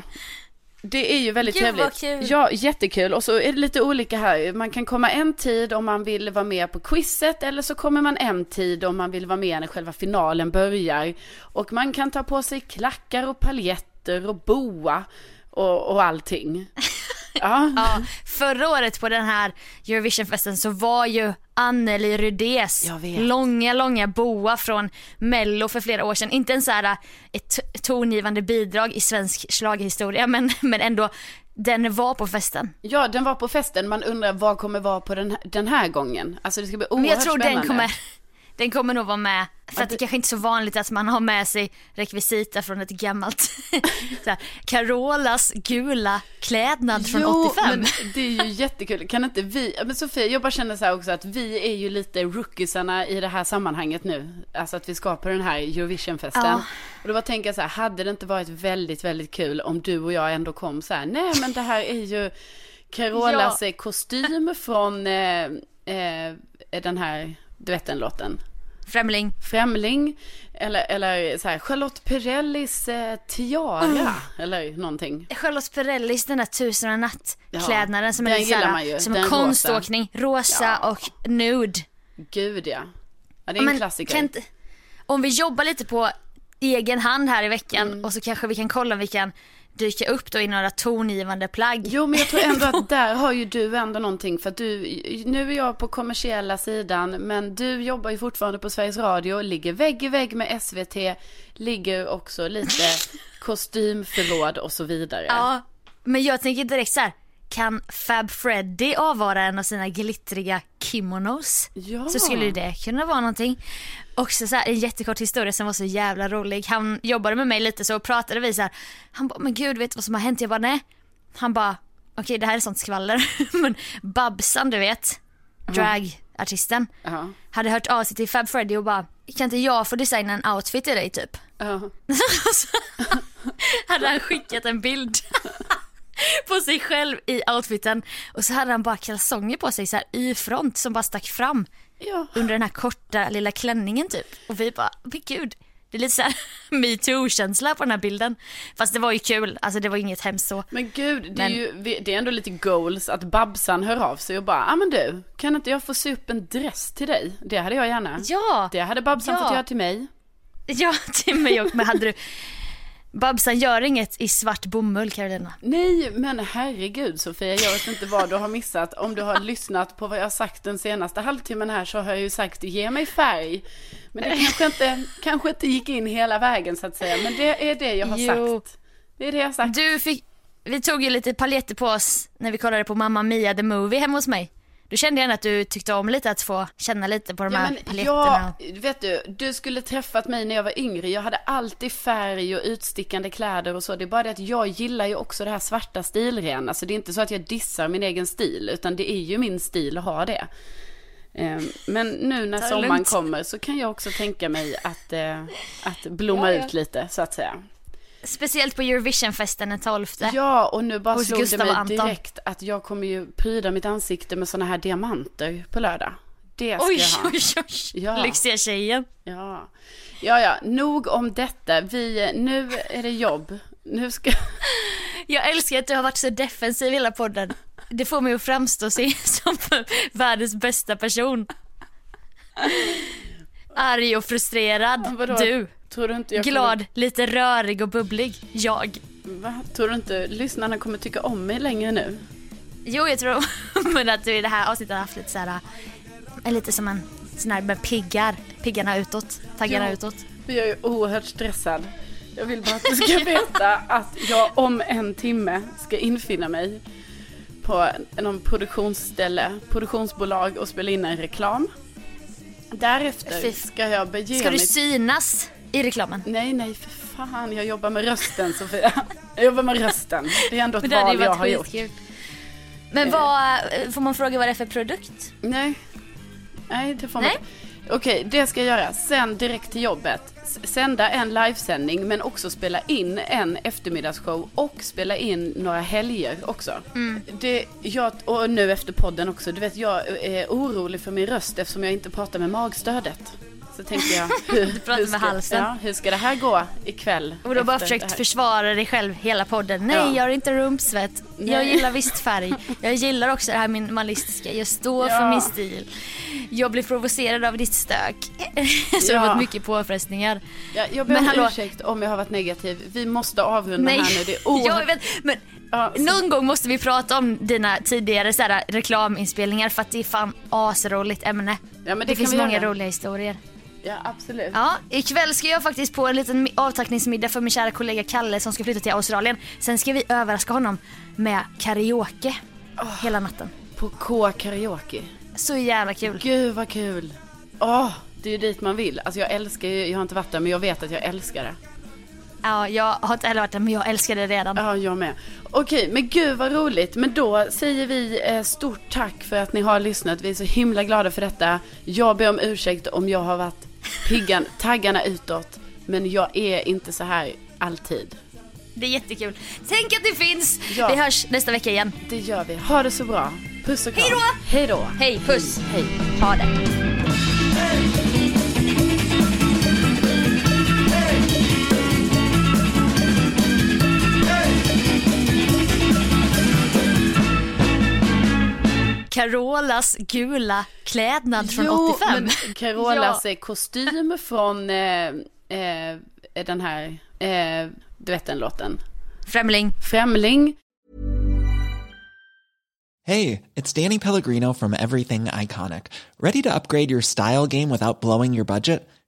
Speaker 1: Det är ju väldigt
Speaker 2: Gud,
Speaker 1: trevligt.
Speaker 2: kul.
Speaker 1: Ja, jättekul. Och så är det lite olika här. Man kan komma en tid om man vill vara med på quizet eller så kommer man en tid om man vill vara med när själva finalen börjar. Och man kan ta på sig klackar och paljetter och boa och, och allting. Ja.
Speaker 2: Ja, förra året på den här Eurovisionfesten så var ju Anneli Rydés långa, långa boa från Mello för flera år sedan. Inte en så här eh, ett tongivande bidrag i svensk schlagerhistoria men, men ändå den var på festen.
Speaker 1: Ja, den var på festen. Man undrar vad kommer vara på den, den här gången. Alltså det ska bli oerhört
Speaker 2: Men jag tror
Speaker 1: spännande.
Speaker 2: den kommer, den kommer nog vara med. För att det kanske inte är så vanligt att man har med sig rekvisita från ett gammalt, här, Carolas gula klädnad från
Speaker 1: jo,
Speaker 2: 85.
Speaker 1: men det är ju jättekul. Kan inte vi, men Sofia, jag bara känner så här också att vi är ju lite rookiesarna i det här sammanhanget nu. Alltså att vi ska på den här Eurovisionfesten.
Speaker 2: Ja.
Speaker 1: Och då bara tänker jag så här, hade det inte varit väldigt, väldigt kul om du och jag ändå kom så här, nej men det här är ju Carolas eh, kostym från eh, eh, den här, du vet den låten?
Speaker 2: Främling.
Speaker 1: Främling eller, eller så här, Charlotte Perrellis eh, tiara eller någonting.
Speaker 2: Charlotte Perrellis den där tusen och en natt klädnaden som är
Speaker 1: man ju.
Speaker 2: som
Speaker 1: Den
Speaker 2: konståkning. Rosa
Speaker 1: Ja.
Speaker 2: och nude.
Speaker 1: Gud ja. Ja det är en
Speaker 2: Men
Speaker 1: klassiker.
Speaker 2: inte- om vi jobbar lite på egen hand här i veckan
Speaker 1: Mm.
Speaker 2: och så kanske vi kan kolla om vi kan dyka upp då i några tongivande plagg.
Speaker 1: Jo men jag tror ändå att där har ju du ändå någonting för att du, nu är jag på kommersiella sidan men du jobbar ju fortfarande på Sveriges Radio, ligger vägg i vägg med SVT, ligger också lite kostymförråd och så vidare.
Speaker 2: Ja, men jag tänker direkt så här. Kan Fab Freddy avvara en av sina glittriga kimonos?
Speaker 1: Ja.
Speaker 2: Så skulle det kunna vara någonting. Också så här, en jättekort historia som var så jävla rolig. Han jobbade med mig lite så pratade vi så här. Han bara, men gud vet du vad som har hänt? Jag bara, nej. Han bara, okej det här är sånt skvaller. men Babsan du vet, dragartisten,
Speaker 1: Ja.
Speaker 2: hade hört av sig till Fab Freddy och bara, kan inte jag få designa en outfit till dig typ?
Speaker 1: Ja.
Speaker 2: Så hade han skickat en bild på sig själv i outfiten och så hade han bara kalsonger på sig så här i front som bara stack fram
Speaker 1: Ja.
Speaker 2: under den här korta lilla klänningen typ. Och vi bara, men gud. Det är lite såhär metoo-känsla på den här bilden. Fast det var ju kul, alltså det var inget hemskt så.
Speaker 1: Men gud, det är
Speaker 2: Men-
Speaker 1: ju vi- det är ändå lite goals att Babsan hör av sig och bara, ja ah, men du, kan inte jag få sy upp en dress till dig? Det hade jag gärna.
Speaker 2: Ja,
Speaker 1: Det hade Babsan
Speaker 2: Ja.
Speaker 1: fått göra till mig.
Speaker 2: ja till mig också. Men hade du, Babsan gör inget i svart bomull Carolina.
Speaker 1: Nej, men herregud Sofia, jag vet inte vad du har missat. Om du har lyssnat på vad jag har sagt den senaste halvtimmen här så har jag ju sagt ge mig färg. Men det kanske inte, kanske inte gick in hela vägen så att säga. Men det är det jag har
Speaker 2: Jo.
Speaker 1: sagt. Det är det jag har sagt.
Speaker 2: Du fick, vi tog ju lite paljetter på oss när vi kollade på Mamma Mia the Movie hemma hos mig. Du kände gärna att du tyckte om lite att få känna lite på de
Speaker 1: Ja,
Speaker 2: här
Speaker 1: men
Speaker 2: paletterna.
Speaker 1: jag, vet du, du skulle träffat mig när jag var yngre. Jag hade alltid färg och utstickande kläder och så. Det är bara det att jag gillar ju också det här svarta stilrena. Alltså det är inte så att jag dissar min egen stil, utan det är ju min stil att ha det. Ehm, Men nu när sommaren
Speaker 2: lugnt.
Speaker 1: kommer så kan jag också tänka mig att, eh, att blomma
Speaker 2: Ja, ja.
Speaker 1: ut lite, så att säga.
Speaker 2: Speciellt på Eurovisionfesten den 12.
Speaker 1: Ja, och nu bara
Speaker 2: Hos
Speaker 1: slog det mig direkt att jag kommer ju pryda mitt ansikte med sådana här diamanter på lördag. Det ska
Speaker 2: Oj,
Speaker 1: jag ha.
Speaker 2: oj, oj.
Speaker 1: Ja.
Speaker 2: Lyxiga tjejen.
Speaker 1: Ja. ja, ja, nog om detta. Vi, nu är det jobb. Nu ska...
Speaker 2: Jag älskar att du har varit så defensiv hela podden. Det får mig att framstå som världens bästa person. Arg och frustrerad.
Speaker 1: Vadå?
Speaker 2: Du.
Speaker 1: Tror du inte jag
Speaker 2: Glad, lite rörig och bubblig. Jag.
Speaker 1: Kommer... Va? Tror du inte lyssnarna kommer tycka om mig längre nu?
Speaker 2: Jo, jag tror men att du i det här avsnittet har haft lite så här, äh, lite som en sån här med piggar, piggarna utåt, taggarna
Speaker 1: Ja.
Speaker 2: utåt.
Speaker 1: Jag är oerhört stressad. Jag vill bara att du ska veta att jag om en timme ska infinna mig på någon produktionsställe, produktionsbolag och spela in en reklam. Därefter ska jag bege
Speaker 2: Ska du
Speaker 1: mig...
Speaker 2: synas i reklamen?
Speaker 1: Nej, nej, för fan. Jag jobbar med rösten, Sofia. Jag jobbar med rösten. Det är ändå ett val jag har gjort.
Speaker 2: skitkul. Men vad, får man fråga vad det är för produkt?
Speaker 1: Nej. Nej, det får man inte. Okej, det ska jag göra. Sen direkt till jobbet. Sända en livesändning men också spela in en eftermiddagsshow och spela in några helger också.
Speaker 2: Mm.
Speaker 1: Det, jag, och nu efter podden också. Du vet, jag är orolig för min röst eftersom jag inte pratar med magstödet. Så tänkte jag, hur,
Speaker 2: Du pratar
Speaker 1: hur
Speaker 2: med
Speaker 1: ska,
Speaker 2: halsen.
Speaker 1: Ja, hur ska det här gå ikväll?
Speaker 2: Och du har bara försökt försvara dig själv hela podden. Nej,
Speaker 1: Ja.
Speaker 2: jag har inte rumpsvett. Jag
Speaker 1: Nej.
Speaker 2: gillar visst färg. Jag gillar också det här minimalistiska. Jag står
Speaker 1: Ja.
Speaker 2: för min stil. Jag blir provocerad av ditt stök. Så det har
Speaker 1: Ja.
Speaker 2: varit mycket påfrestningar.
Speaker 1: Ja, jag ber om
Speaker 2: hallå-
Speaker 1: ursäkt om jag har varit negativ. Vi måste avrunda
Speaker 2: Nej,
Speaker 1: här nu. Det är oerhört...
Speaker 2: jag men
Speaker 1: Ja, så-
Speaker 2: någon gång måste vi prata om dina tidigare så reklaminspelningar för att det är fan asroligt ämne.
Speaker 1: Ja, men det
Speaker 2: det finns många roliga historier.
Speaker 1: Ja, absolut.
Speaker 2: Ja, ikväll ska jag faktiskt på en liten mi- avtackningsmiddag för min kära kollega Kalle som ska flytta till Australien. Sen ska vi överraska honom med karaoke hela natten.
Speaker 1: På K-karaoke.
Speaker 2: Så jävla kul.
Speaker 1: Gud vad kul. Åh, det är ju dit man vill. Alltså jag älskar ju, jag har inte varit där men jag vet att jag älskar det.
Speaker 2: Ja, jag har inte heller varit där men jag älskar det redan.
Speaker 1: Ja, jag med. Okej, men gud vad roligt. Men då säger vi eh, stort tack för att ni har lyssnat. Vi är så himla glada för detta. Jag ber om ursäkt om jag har varit piggan, taggarna utåt. Men jag är inte så här alltid.
Speaker 2: Det är jättekul. Tänk att det finns!
Speaker 1: Ja.
Speaker 2: Vi hörs nästa vecka igen.
Speaker 1: Det gör vi. Ha det så bra. Puss och kram.
Speaker 2: Hej då!
Speaker 1: Hej då!
Speaker 2: Hej, puss!
Speaker 1: Hej.
Speaker 2: Ha det. Carolas gula klädnad från 85.
Speaker 1: men Carolas eh, kostym från eh, eh, den här, eh, du vet den låten.
Speaker 2: Främling.
Speaker 1: Främling.
Speaker 3: Hey, it's Danny Pellegrino from Everything Iconic. Ready to upgrade your style game without blowing your budget?